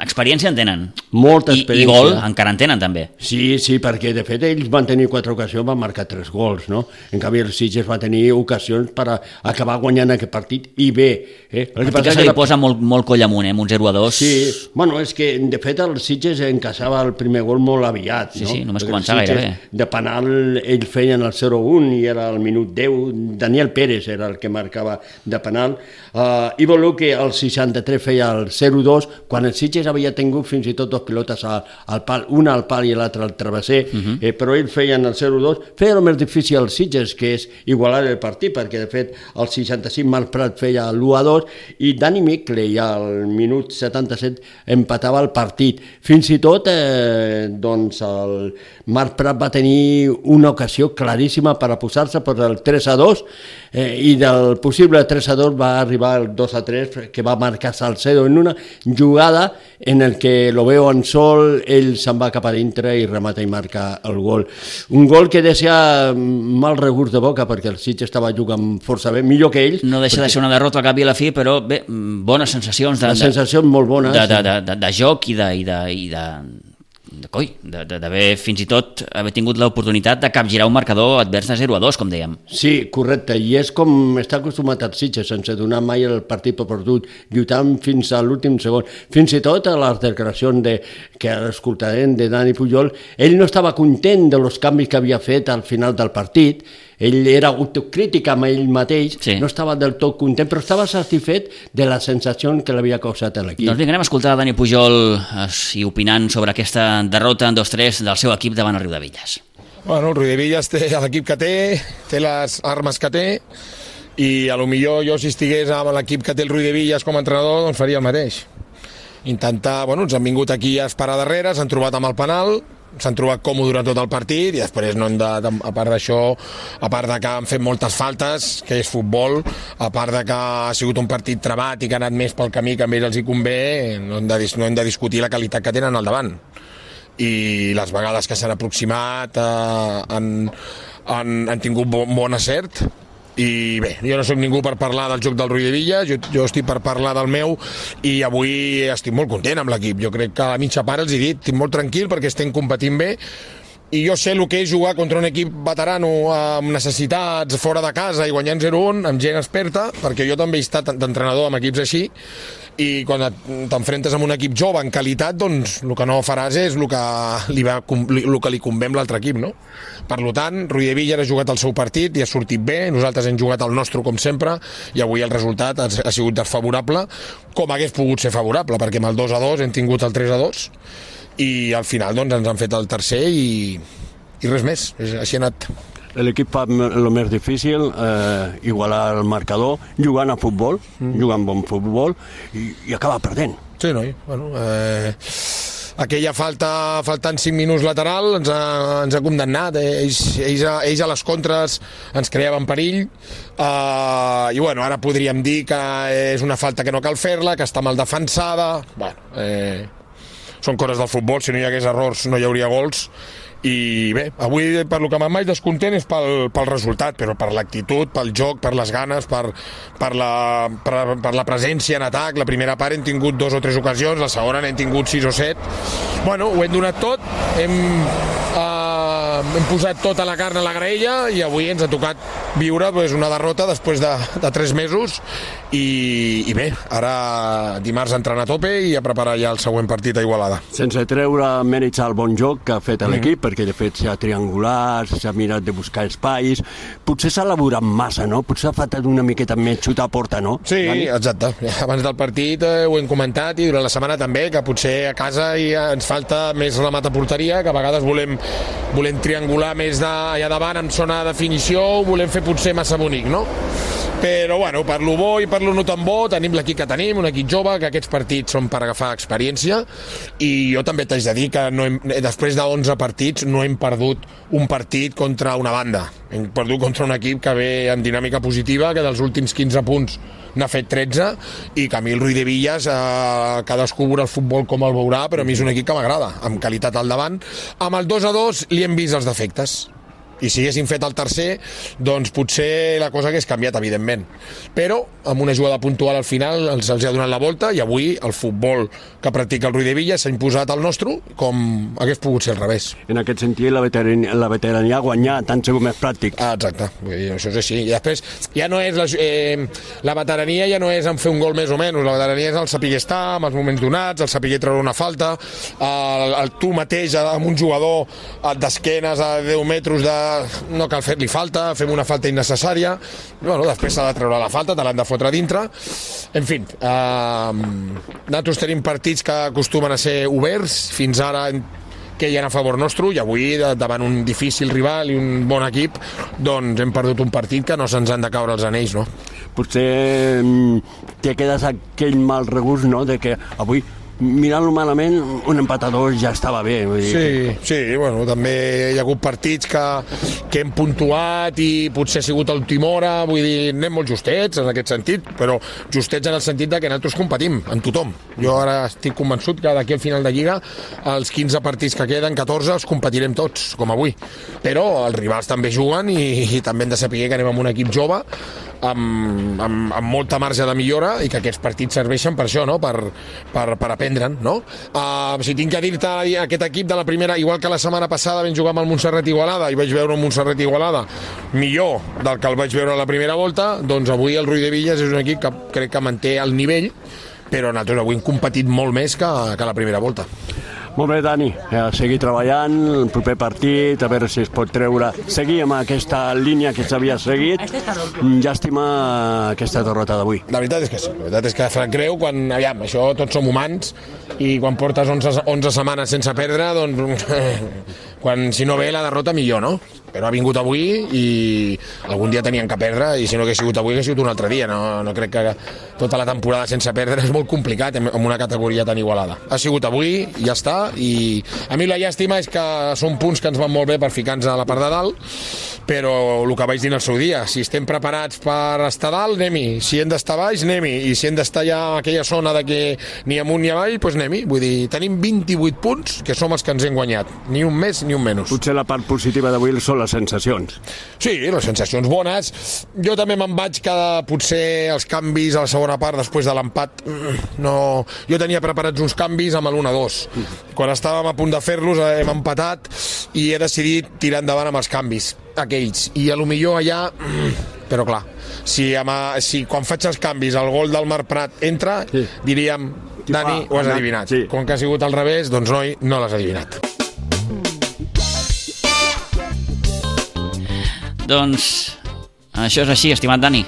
experiència en tenen. Molta I, I experiència. gol encara en tenen també. Sí, sí, perquè de fet ells van tenir quatre ocasions, van marcar tres gols, no? En canvi el Sitges va tenir ocasions per acabar guanyant aquest partit i bé. Eh? El que és que li la- posa molt, molt coll amunt, eh, amb un 0 a 2. Sí, bueno, és que de fet el Sitges encaixava el primer gol molt aviat, Sí, no? sí, només Perquè el començar Sitges, gairebé. De penal ells feien el 0-1 i era el minut 10, Daniel Pérez era el que marcava de penal. Uh, Ivo Luque al 63 feia el 0-2, quan el Sitges havia tingut fins i tot dos pilotes al, al pal, una al pal i l'altra al travesser, uh Mhm. -huh. eh, però ells feien el 0-2, feia el més difícil al Sitges, que és igualar el partit, perquè de fet al 65 Marc Prat feia l'1-2 i Dani Mickley al minut 77 empatava el partit. Fins i tot eh, doncs el Marc Prat va tenir una ocasió claríssima per a posar-se per el 3-2 eh, i del possible 3-2 va arribar el 2-3 que va marcar Salcedo en una jugada en el que lo veo en sol, ell se'n va cap a dintre i remata i marca el gol. Un gol que deixa mal regust de boca perquè el Sitges estava jugant força bé, millor que ells. No deixa de ser una derrota al cap i a la fi, però bé, mm, bones sensacions de, Les sensacions molt bones. de, de, de, de, de joc i de, i de, i de, de coi, d'haver fins i tot haver tingut l'oportunitat de capgirar un marcador advers de 0 a 2, com dèiem. Sí, correcte, i és com està acostumat el Sitges, sense donar mai el partit per perdut, lluitant fins a l'últim segon. Fins i tot a les declaracions de, que escoltarem de Dani Pujol, ell no estava content de los canvis que havia fet al final del partit, ell era autocrític amb ell mateix, Sí. no estava del tot content, però estava satisfet de la sensació que l'havia causat a l'equip. Doncs vinga, anem a escoltar a Dani Pujol eh, i opinant sobre aquesta derrota en 2-3 del seu equip davant el Riu de Villas. Bueno, el Rui de Villas té l'equip que té, té les armes que té, i a lo millor jo si estigués amb l'equip que té el Rui de Villas com a entrenador, doncs faria el mateix. Intentar, bueno, ens han vingut aquí a esperar darrere, s'han trobat amb el penal, s'han trobat còmode durant tot el partit i després no hem de, de, a part d'això a part de que han fet moltes faltes que és futbol, a part de que ha sigut un partit trebat i que ha anat més pel camí que a ells els hi convé, no hem de, no hem de discutir la qualitat que tenen al davant. I les vegades que s'han aproximat eh, han, han, han tingut bon, bon acert i bé, jo no sóc ningú per parlar del joc del Rui de Villa, jo, jo estic per parlar del meu i avui estic molt content amb l'equip, jo crec que a la mitja part els he dit, estic molt tranquil perquè estem competint bé i jo sé el que és jugar contra un equip veterano amb necessitats fora de casa i guanyant 0-1 amb gent experta, perquè jo també he estat d'entrenador amb equips així i quan t'enfrentes amb un equip jove en qualitat, doncs el que no faràs és el que li, va, el que li convé amb l'altre equip, no? Per tant, Rui de Villar ha jugat el seu partit i ha sortit bé, nosaltres hem jugat el nostre com sempre i avui el resultat ha, ha sigut desfavorable, com hagués pogut ser favorable, perquè amb el 2 a 2 hem tingut el 3 a 2 i al final doncs, ens han fet el tercer i, i res més, És- així ha anat. L'equip fa el més difícil, eh, igualar el marcador, jugant a futbol, mm. jugant bon futbol, i, i acaba perdent. Sí, noi. Bueno, eh, aquella falta, faltant 5 minuts lateral, ens ha, ens ha condemnat. Eh? Ells, ells, a, ells a les contres ens creaven perill. Eh, I bueno, ara podríem dir que és una falta que no cal fer-la, que està mal defensada. Bueno, eh, són coses del futbol, si no hi hagués errors no hi hauria gols i bé, avui per lo que me'n vaig descontent és pel, pel resultat, però per l'actitud, pel joc, per les ganes, per, per, la, per, per la presència en atac. La primera part hem tingut dos o tres ocasions, la segona n'hem tingut sis o set. Bueno, ho hem donat tot, hem, eh, hem posat tota la carn a la graella i avui ens ha tocat viure pues, una derrota després de, de tres mesos i, i bé, ara dimarts entrenar a tope i a preparar ja el següent partit a Igualada. Sense treure mèrits al bon joc que ha fet Mhm. l'equip, perquè de fet s'ha triangulat, s'ha mirat de buscar espais, potser s'ha elaborat massa, no? Potser ha faltat una miqueta més xutar a porta, no? Sí, Dani? exacte. Abans del partit eh, ho hem comentat i durant la setmana també, que potser a casa ha, ens falta més remat a porteria, que a vegades volem, volem triangular més de, allà davant en zona de definició, ho volem fer potser massa bonic, no? Però, bueno, per lo bo i per lo no tan bo, tenim l'equip que tenim, un equip jove, que aquests partits són per agafar experiència, i jo també t'haig de dir que no hem, després de 11 partits no hem perdut un partit contra una banda. Hem perdut contra un equip que ve en dinàmica positiva, que dels últims 15 punts n'ha fet 13, i Camil Ruiz de Villas, eh, cadascú veurà el futbol com el veurà, però a mi és un equip que m'agrada, amb qualitat al davant. Amb el 2 a 2 li hem vist els defectes, i si haguéssim fet el tercer, doncs potser la cosa hagués canviat, evidentment. Però amb una jugada puntual al final els, els ha donat la volta i avui el futbol que practica el Rui de Villa s'ha imposat al nostre com hagués pogut ser al revés. En aquest sentit, la veterania, la veterania ha guanyat, tant sigut més pràctic. Ah, exacte, Vull dir, això és així. I després ja no és la, eh, la veterania ja no és en fer un gol més o menys, la veterania és el saber estar en els moments donats, el saber treure una falta, el, el tu mateix amb un jugador eh, d'esquenes a 10 metres de... no cal fer-li falta, fem una falta innecessària, bueno, després s'ha de treure la falta, te l'han de fotre dintre, en fi, eh, nosaltres tenim partits que acostumen a ser oberts, fins ara que hi ha a favor nostre i avui davant un difícil rival i un bon equip doncs hem perdut un partit que no se'ns han de caure els anells no? Potser mm, te quedes aquell mal regust, no?, de que avui, mirant-lo malament, un empatador ja estava bé. Vull dir, Sí, sí, bueno, també hi ha hagut partits que, que hem puntuat i potser ha sigut a última hora, vull dir, anem molt justets en aquest sentit, però justets en el sentit de que nosaltres competim amb tothom. Jo ara estic convençut que d'aquí al final de Lliga els 15 partits que queden, 14, els competirem tots, com avui. Però els rivals també juguen i, i també hem de saber que anem amb un equip jove amb, amb, amb molta marge de millora i que aquests partits serveixen per això, no? per, per, per aprendre'n. No? Uh, si tinc que dir-te aquest equip de la primera, igual que la setmana passada vam jugar amb el Montserrat Igualada i vaig veure un Montserrat Igualada millor del que el vaig veure a la primera volta, doncs avui el Rui de Villas és un equip que crec que manté el nivell però nosaltres avui hem competit molt més que, que la primera volta. Molt bé, Dani, a seguir treballant, el proper partit, a veure si es pot treure, seguir amb aquesta línia que s'havia seguit. Llàstima aquesta derrota d'avui. La veritat és que sí, la veritat és que fa greu quan, aviam, això tots som humans i quan portes 11, 11 setmanes sense perdre, doncs <laughs> quan si no ve la derrota millor, no? Però ha vingut avui i algun dia tenien que perdre i si no hagués sigut avui hagués sigut un altre dia. No, no crec que tota la temporada sense perdre és molt complicat en en una categoria tan igualada. Ha sigut avui, ja està, i a mi la llàstima és que són punts que ens van molt bé per ficar-nos a la part de dalt, però el que vaig dir en el seu dia, si estem preparats per estar dalt, anem-hi. Si hem d'estar baix, anem-hi. I si hem d'estar ja a aquella zona de que ni amunt ni avall, doncs anem-hi. Vull dir, tenim 28 punts, que som els que ens hem guanyat. Ni un més ni un menys. Potser la part positiva d'avui són les sensacions. Sí, les sensacions bones. Jo també me'n vaig que potser els canvis a la segona part, després de l'empat, mm, no... Jo tenia preparats uns canvis amb l'1-2. Quan estàvem a punt de fer-los eh, hem empatat i he decidit tirar endavant amb els canvis aquells. I a lo millor allà... mm, Però clar, si, amb, a- si quan faig els canvis el gol del Marc Prat entra, sí. diríem, Dani, ho has adivinat. sí. Com que ha sigut al revés, doncs noi, no l'has adivinat. Doncs això és així, estimat Dani.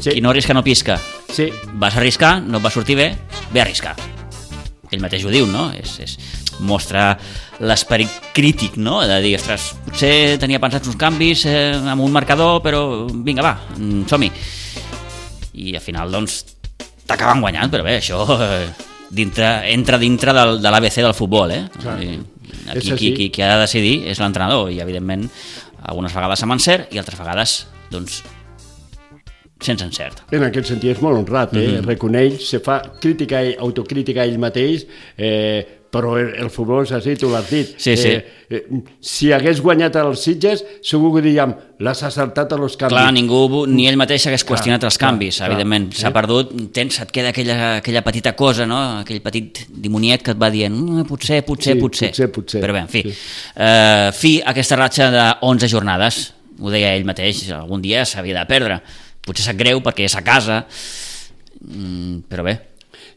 Sí. Qui no arrisca no pisca. Sí. Vas arriscar, no et va sortir bé, ve a arriscar. Ell mateix ho diu, no? És, és, mostra l'esperit crític, no? De dir, ostres, potser tenia pensats uns canvis eh, amb un marcador, però vinga, va, mm, som-hi. I al final, doncs, t'acaben guanyant, però bé, això eh, dintre, entra dintre del, de l'ABC del futbol, eh? Clar. Aquí qui, qui, qui ha de decidir és l'entrenador, i evidentment algunes vegades amb encert i altres vegades, doncs, sense encert. En aquest sentit és molt honrat, eh? Mhm. reconeix, se fa crítica, autocrítica a ell mateix, eh, però el, futbol és així, tu l'has dit. Sí, sí. Eh, eh, si hagués guanyat els Sitges, segur que diríem, l'has acertat a los canvis. Clar, ningú, ni ell mateix hagués Clar, qüestionat els clar, canvis, clar. evidentment. S'ha Eh? perdut, tens, et queda aquella, aquella petita cosa, no? aquell petit dimoniet que et va dient mm, potser, potser, Sí, potser. potser, potser. Però bé, en fi. Sí. Eh, fi a aquesta ratxa de 11 jornades, ho deia ell mateix, algun dia s'havia de perdre. Potser sap greu perquè és a casa, mm, però bé,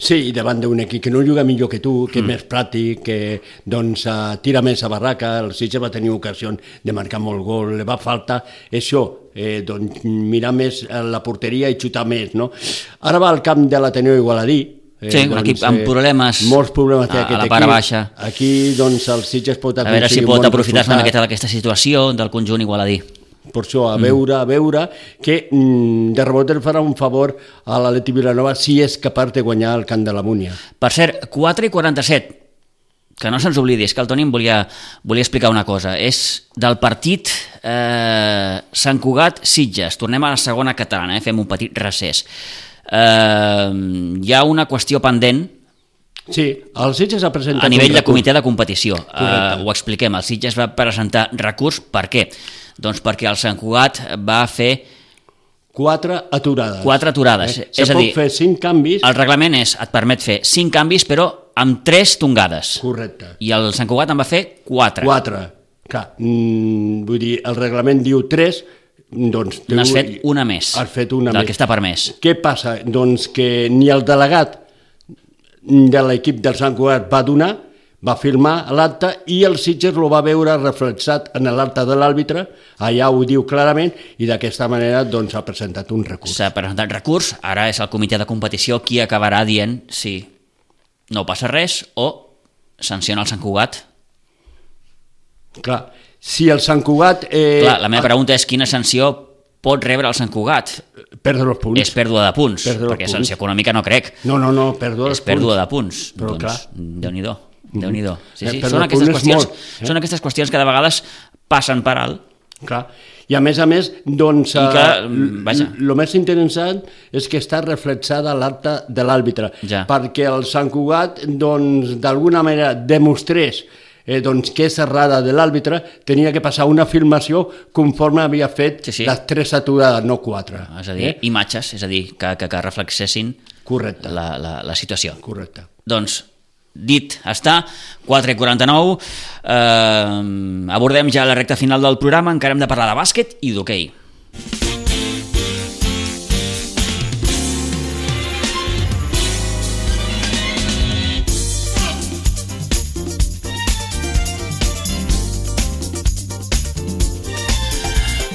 Sí, i davant d'un equip que no juga millor que tu, que és més pràctic, que doncs, uh, tira més a barraca, el Sitges va tenir ocasió de marcar molt gol, li va falta això, eh, doncs, mirar més a la porteria i xutar més. No? Ara va al camp de l'Ateneu Igualadí, Eh, Sí, un equip amb problemes Molts problemes té a- a la part equip. baixa. Aquí, doncs, el Sitges pot a veure si aconseguir pot aprofitar-se d'aquesta situació del conjunt igualadí. Per això, a veure, a veure, que mm, de rebot el farà un favor a l'Aleti Vilanova si és capaç de guanyar el camp de la Múnia. Per cert, 4 i 47, que no se'ns oblidi, és que el Toni em volia, volia explicar una cosa. És del partit eh, Sant Cugat-Sitges. Tornem a la segona catalana, eh? fem un petit recés. Eh, hi ha una qüestió pendent Sí, el Sitges ha presentat a nivell de comitè de competició. Uh, ho expliquem. El Sitges va presentar recurs. Per què? Doncs perquè el Sant Cugat va fer Quatre aturades. quatre aturades. Eh? És a dir, fer cinc canvis. el reglament és, et permet fer cinc canvis, però amb tres tongades. Correcte. I el Sant Cugat en va fer quatre. Quatre. Clar, mm, vull dir, el reglament diu tres, doncs... N'has fet una més. Has fet una del més. que està permès. Què passa? Doncs que ni el delegat de l'equip del Sant Cugat va donar, va firmar l'acte i el Sitges lo va veure reflexat en l'acte de l'àrbitre, allà ho diu clarament, i d'aquesta manera doncs, ha presentat un recurs. S'ha presentat recurs, ara és el comitè de competició qui acabarà dient si no passa res o sanciona el Sant Cugat. Clar, si el Sant Cugat... Eh, Clar, la meva pregunta és quina sanció pot rebre el Sant Cugat? Perdre els punts. És pèrdua de punts, Pèrdua de perquè punts. sanció econòmica no crec. No, no, no, pèrdua és pèrdua punts. de punts. Però doncs, clar. Déu-n'hi-do, Déu-n'hi-do. Sí, Eh, sí, pèrdua són aquestes qüestions, molt, eh? són aquestes qüestions que de vegades passen per alt. Clar. I a més a més, doncs, que, eh, mm, vaja. el més interessant és que està reflexada l'acte de l'àrbitre, Ja. perquè el Sant Cugat, doncs, d'alguna manera demostrés eh, doncs, que és errada de l'àrbitre, tenia que passar una filmació conforme havia fet Sí, sí. les tres aturades, no quatre. És a dir, Eh? imatges, és a dir, que, que, que reflexessin Correcte. la, la, la situació. Correcte. Doncs, dit està, 4 i 49, eh, abordem ja la recta final del programa, encara hem de parlar de bàsquet i d'hoquei.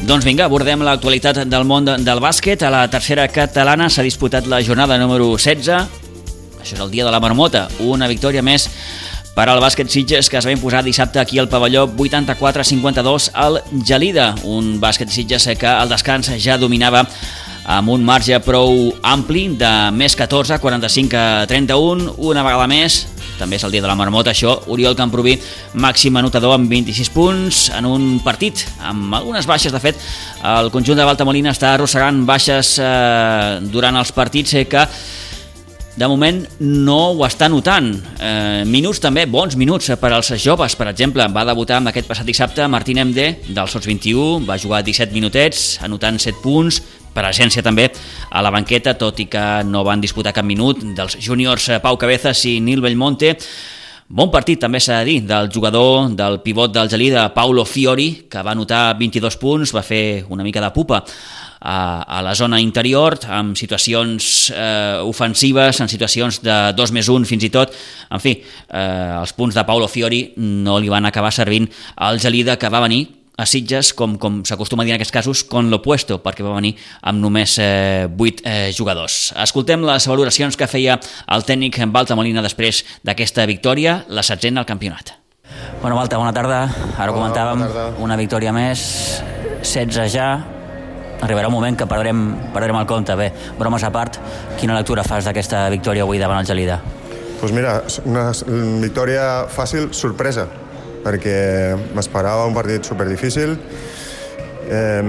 Doncs vinga, abordem l'actualitat del món de- del bàsquet. A la tercera catalana s'ha disputat la jornada número 16. Això és el dia de la marmota. Una victòria més per al bàsquet Sitges que es va imposar dissabte aquí al pavelló 84-52 al Gelida. Un bàsquet Sitges que al descans ja dominava amb un marge prou ampli de més 14, 45 a 31, una vegada més, també és el dia de la marmota això, Oriol Camproví, màxim anotador amb 26 punts en un partit amb algunes baixes, de fet, el conjunt de Baltamolina està arrossegant baixes eh, durant els partits eh, que de moment no ho està notant. Eh, minuts també, bons minuts per als joves, per exemple. Va debutar amb aquest passat dissabte Martín MD, del Sots 21, va jugar 17 minutets, anotant 7 punts, presència també a la banqueta, tot i que no van disputar cap minut dels júniors eh, Pau Cabezas i Nil Bellmonte. Bon partit, també s'ha de dir, del jugador del pivot del Gelida, Paulo Fiori, que va anotar 22 punts, va fer una mica de pupa a, a la zona interior, amb situacions eh, ofensives, en situacions de 2 més 1 fins i tot. En fi, eh, els punts de Paulo Fiori no li van acabar servint al Gelida, que va venir a Sitges, com, com s'acostuma a dir en aquests casos, con l'opuesto, perquè va venir amb només eh, 8 eh, jugadors. Escoltem les valoracions que feia el tècnic Balta Molina després d'aquesta victòria, la setzena al campionat. Bueno, Balta, bona tarda. Ara Hola, comentàvem una victòria més, 16 ja, arribarà un moment que perdrem, perdrem el compte. Bé, bromes a part, quina lectura fas d'aquesta victòria avui davant el Gelida? Doncs pues mira, una victòria fàcil, sorpresa perquè m'esperava un partit super difícil. Eh,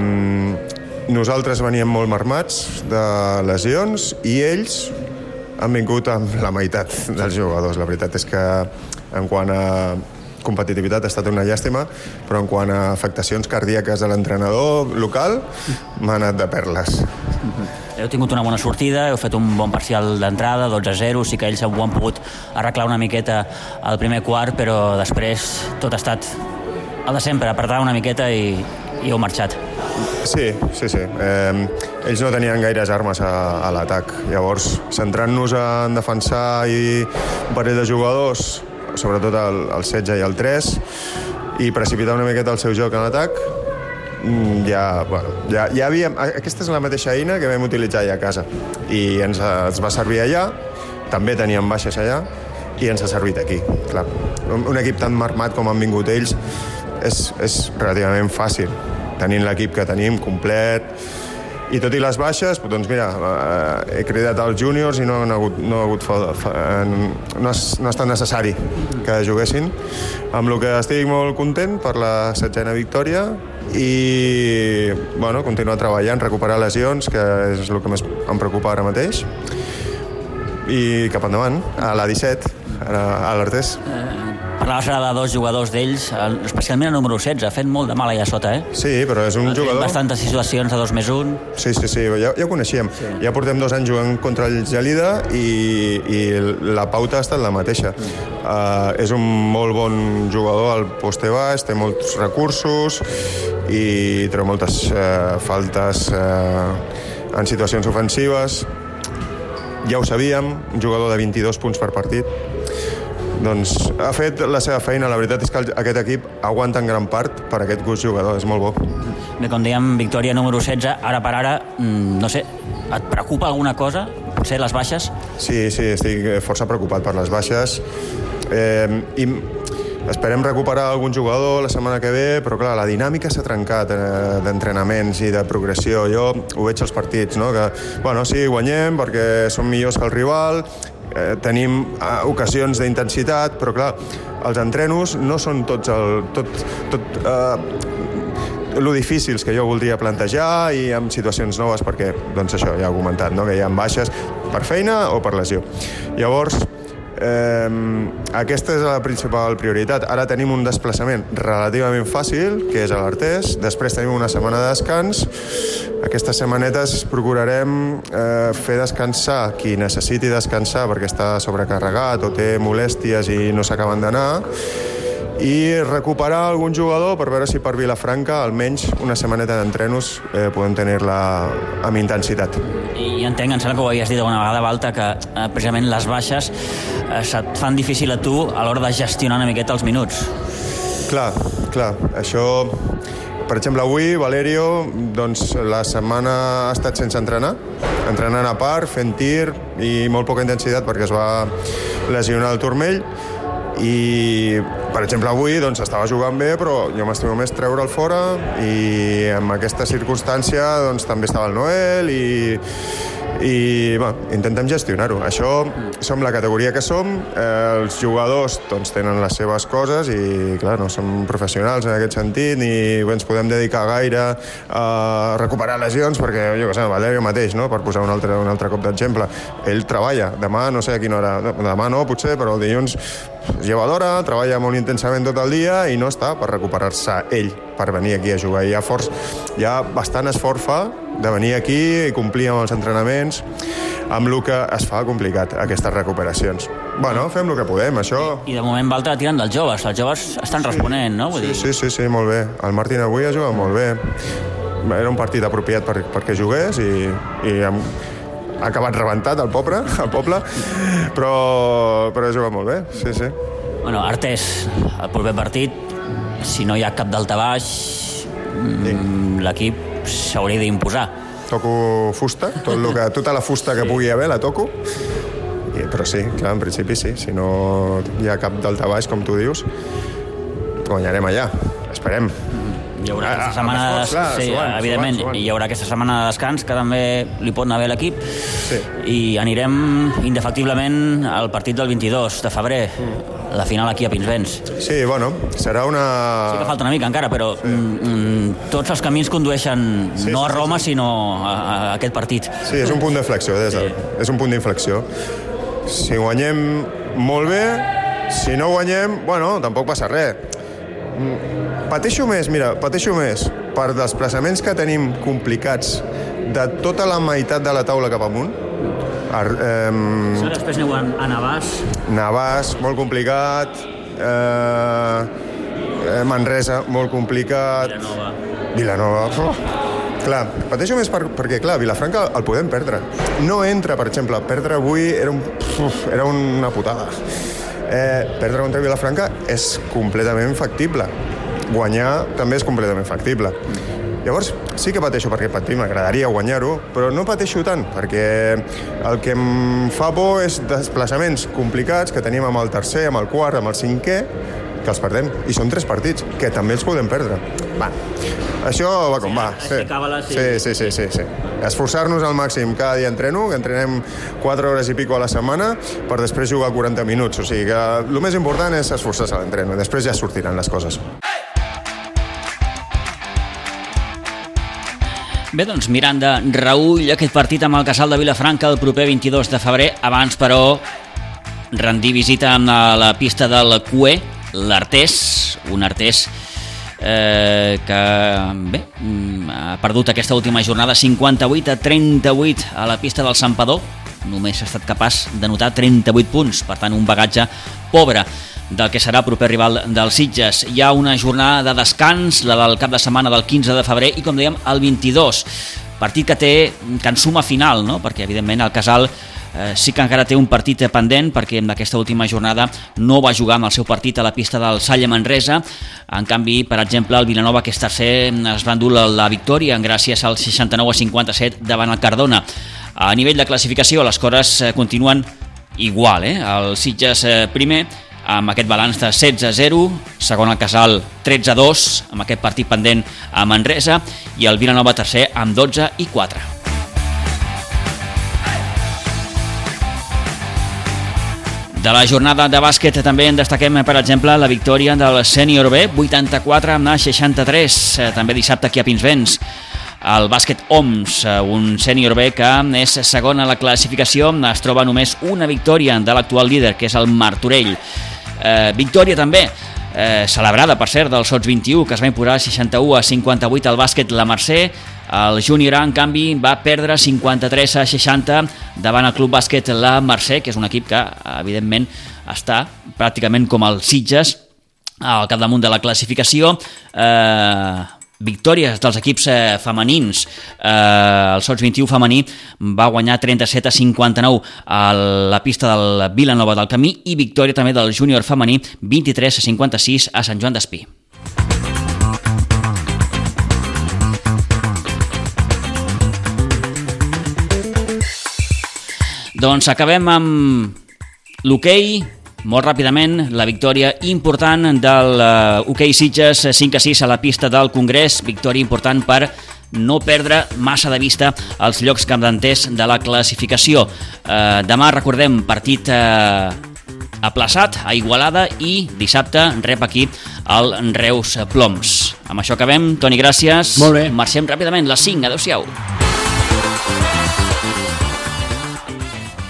nosaltres veníem molt marmats de lesions i ells han vingut amb la meitat dels jugadors. La veritat és que en quant a competitivitat ha estat una llàstima, però en quant a afectacions cardíaques de l'entrenador local m'ha anat de perles. Heu tingut una bona sortida, heu fet un bon parcial d'entrada, 12-0, sí que ells ho han pogut arreglar una miqueta al primer quart, però després tot ha estat el de sempre, apretar una miqueta i, i heu marxat. Sí, sí, sí. Eh, ells no tenien gaires armes a, a l'atac. Llavors, centrant-nos en defensar i un parell de jugadors, sobretot el, el 16 i el 3, i precipitar una miqueta el seu joc en atac, Mm, ja, bueno, ja, ja havíem... Aquesta és la mateixa eina que vam utilitzar allà a casa i ens, ens va servir allà, també teníem baixes allà i ens ha servit aquí, clar. Un, un equip tan marmat com han vingut ells és, és relativament fàcil, tenint l'equip que tenim complet, i tot i les baixes, doncs mira, eh, he cridat als júniors i no, han hagut, no, ha hagut fa, no, ha, no ha estat necessari que juguessin, amb el que estic molt content per la setzena victòria i bueno, continuar treballant, recuperar lesions, que és el que més em preocupa ara mateix, i cap endavant, a la 17, a l'Artés. Eh, Parlaves ara de dos jugadors d'ells, especialment el número 16, ha fet molt de mal allà sota, eh? Sí, però és un ha jugador... Bastantes situacions de dos més un. Sí, sí, sí, ja, ja ho coneixíem. Sí. Ja portem dos anys jugant contra el Gelida i, i la pauta ha estat la mateixa. Mm. Uh, és un molt bon jugador al poste baix, té molts recursos i treu moltes uh, faltes uh, en situacions ofensives. Ja ho sabíem, un jugador de 22 punts per partit doncs ha fet la seva feina. La veritat és que aquest equip aguanta en gran part per aquest gust jugador, és molt bo. Bé, com dèiem, victòria número 16, ara per ara, mm, no sé, et preocupa alguna cosa? Potser les baixes? Sí, sí, estic força preocupat per les baixes. Eh, I esperem recuperar algun jugador la setmana que ve, però clar, la dinàmica s'ha trencat eh, d'entrenaments i de progressió. Jo ho veig als partits, no? que, bueno, sí, guanyem perquè som millors que el rival, eh, tenim eh, ocasions d'intensitat, però clar, els entrenos no són tots el, tot, tot eh, lo difícils que jo voldria plantejar i amb situacions noves perquè, doncs això, ja he comentat, no? que hi ha baixes per feina o per lesió. Llavors, Eh, aquesta és la principal prioritat. Ara tenim un desplaçament relativament fàcil, que és a l'Artés. Després tenim una setmana de descans. Aquestes setmanetes procurarem eh, fer descansar qui necessiti descansar perquè està sobrecarregat o té molèsties i no s'acaben d'anar i recuperar algun jugador per veure si per Vilafranca almenys una setmaneta d'entrenos eh, podem tenir-la amb intensitat. I entenc, em sembla que ho havies dit alguna vegada, Balta, que eh, precisament les baixes eh, se't fan difícil a tu a l'hora de gestionar una miqueta els minuts. Clar, clar, això per exemple, avui Valerio, doncs, la setmana ha estat sense entrenar, entrenant a part, fent tir i molt poca intensitat perquè es va lesionar el turmell i per exemple avui doncs, estava jugant bé però jo m'estimo més treure'l fora i en aquesta circumstància doncs, també estava el Noel i, i bueno, intentem gestionar-ho. Això som la categoria que som, eh, els jugadors doncs, tenen les seves coses i clar, no som professionals en aquest sentit ni ens podem dedicar gaire a recuperar lesions perquè jo què sé, Valerio mateix, no? per posar un altre, un altre cop d'exemple, ell treballa, demà no sé a quina hora, demà no potser, però el dilluns lleva d'hora, treballa molt intensament tot el dia i no està per recuperar-se ell per venir aquí a jugar. Hi ha, forç, hi ha bastant esforç fa de venir aquí i complir amb els entrenaments, amb el que es fa complicat, aquestes recuperacions. Bueno, fem el que podem, això... I de moment Valtra tirant dels joves. Els joves estan responent, no? Vull Sí, dir, sí, sí, sí, molt bé. El Martín avui ha jugat molt bé. Era un partit apropiat per, perquè jugués i, i hem, ha acabat rebentat el poble, el poble però, però ha jugat molt bé, sí, sí. Bueno, Artés, el proper partit, si no hi ha cap daltabaix, mm, l'equip s'hauria d'imposar. Toco fusta, tot el que, tota la fusta que pugui haver la toco, I, però sí, clar, en principi sí, si no hi ha cap daltabaix, com tu dius, guanyarem allà, esperem. Hi haurà Ah, aquesta setmana, de, clar, sí, suant, evidentment, suant, suant. hi haurà aquesta setmana de descans que també li pot anar bé a l'equip sí. i anirem indefectiblement al partit del 22 de febrer, Mm. la final aquí a Pinsbens. Sí, bueno, serà una... Sí que falta una mica encara, però sí. mm, tots els camins condueixen sí, no a Roma, sí, sí. sinó a, a aquest partit. Sí, és un punt d'inflexió, sí. és un punt d'inflexió. Si guanyem molt bé, si no guanyem, bueno, tampoc passa res. Pateixo més, mira, pateixo més per desplaçaments que tenim complicats de tota la meitat de la taula cap amunt. Ar, eh, Sí, després aneu a, a Navàs. Navàs, molt complicat. Eh, eh, Manresa, molt complicat. Vilanova. Vilanova. Oh. Clar, pateixo més per, perquè, clar, Vilafranca el podem perdre. No entra, per exemple, perdre avui era, un, uf, era una putada. Eh, perdre contra Vilafranca és completament factible. Guanyar també és completament factible. Llavors, sí que pateixo perquè patim, m'agradaria guanyar-ho, però no pateixo tant, perquè el que em fa por és desplaçaments complicats que tenim amb el tercer, amb el quart, amb el cinquè, que els perdem. I són tres partits, que també els podem perdre. Va, això va com va. Sí, sí, sí, sí, sí, sí. Esforçar-nos al màxim cada dia entreno, que entrenem 4 hores i pico a la setmana, per després jugar 40 minuts. O sigui que el més important és esforçar-se a l'entreno, després ja sortiran les coses. Bé, doncs mirant de reull aquest partit amb el Casal de Vilafranca el proper 22 de febrer, abans però rendir visita amb la, la pista del Cue, l'Artés, un Artés eh, que bé, mm, ha perdut aquesta última jornada 58 a 38 a la pista del Sampador només ha estat capaç de notar 38 punts per tant un bagatge pobre del que serà proper rival dels Sitges. Hi ha una jornada de descans, la del cap de setmana del 15 de febrer i, com dèiem, el 22. Partit que té que en suma final, no? perquè, evidentment, el Casal eh, sí que encara té un partit pendent perquè en aquesta última jornada no va jugar amb el seu partit a la pista del Salle Manresa. En canvi, per exemple, el Vilanova, que és tercer, es va endur la, la victòria gràcies al 69 a 57 davant el Cardona. A nivell de classificació, les coses eh, continuen igual. Eh? El Sitges eh, primer, amb aquest balanç de 16 a 0, segon el Casal 13 a 2, amb aquest partit pendent a Manresa, i el Vilanova tercer amb 12 i 4. De la jornada de bàsquet també en destaquem, per exemple, la victòria del sènior B, 84 amb 63, eh, també dissabte aquí a Pinsbens. El bàsquet OMS, eh, un sènior B que és segon a la classificació, es troba només una victòria de l'actual líder, que és el Martorell. Eh, victòria també eh, celebrada, per cert, del Sots 21, que es va imposar 61 a 58 al bàsquet la Mercè. El júnior en canvi, va perdre 53 a 60 davant el club bàsquet la Mercè, que és un equip que, evidentment, està pràcticament com el Sitges al capdamunt de la classificació. Eh, victòries dels equips eh, femenins. Eh, el Sots 21 femení va guanyar 37 a 59 a la pista del Vilanova del Camí i victòria també del júnior femení 23 a 56 a Sant Joan d'Espí. Doncs acabem amb l'hoquei, molt ràpidament, la victòria important del uh, hoquei Sitges 5 a 6 a la pista del Congrés, victòria important per no perdre massa de vista els llocs capdanters de la classificació. Uh, demà, recordem, partit uh, aplaçat a Igualada i dissabte rep aquí el Reus Ploms. Amb això acabem. Toni, gràcies. Molt bé. Marxem ràpidament, les 5. Adéu-siau.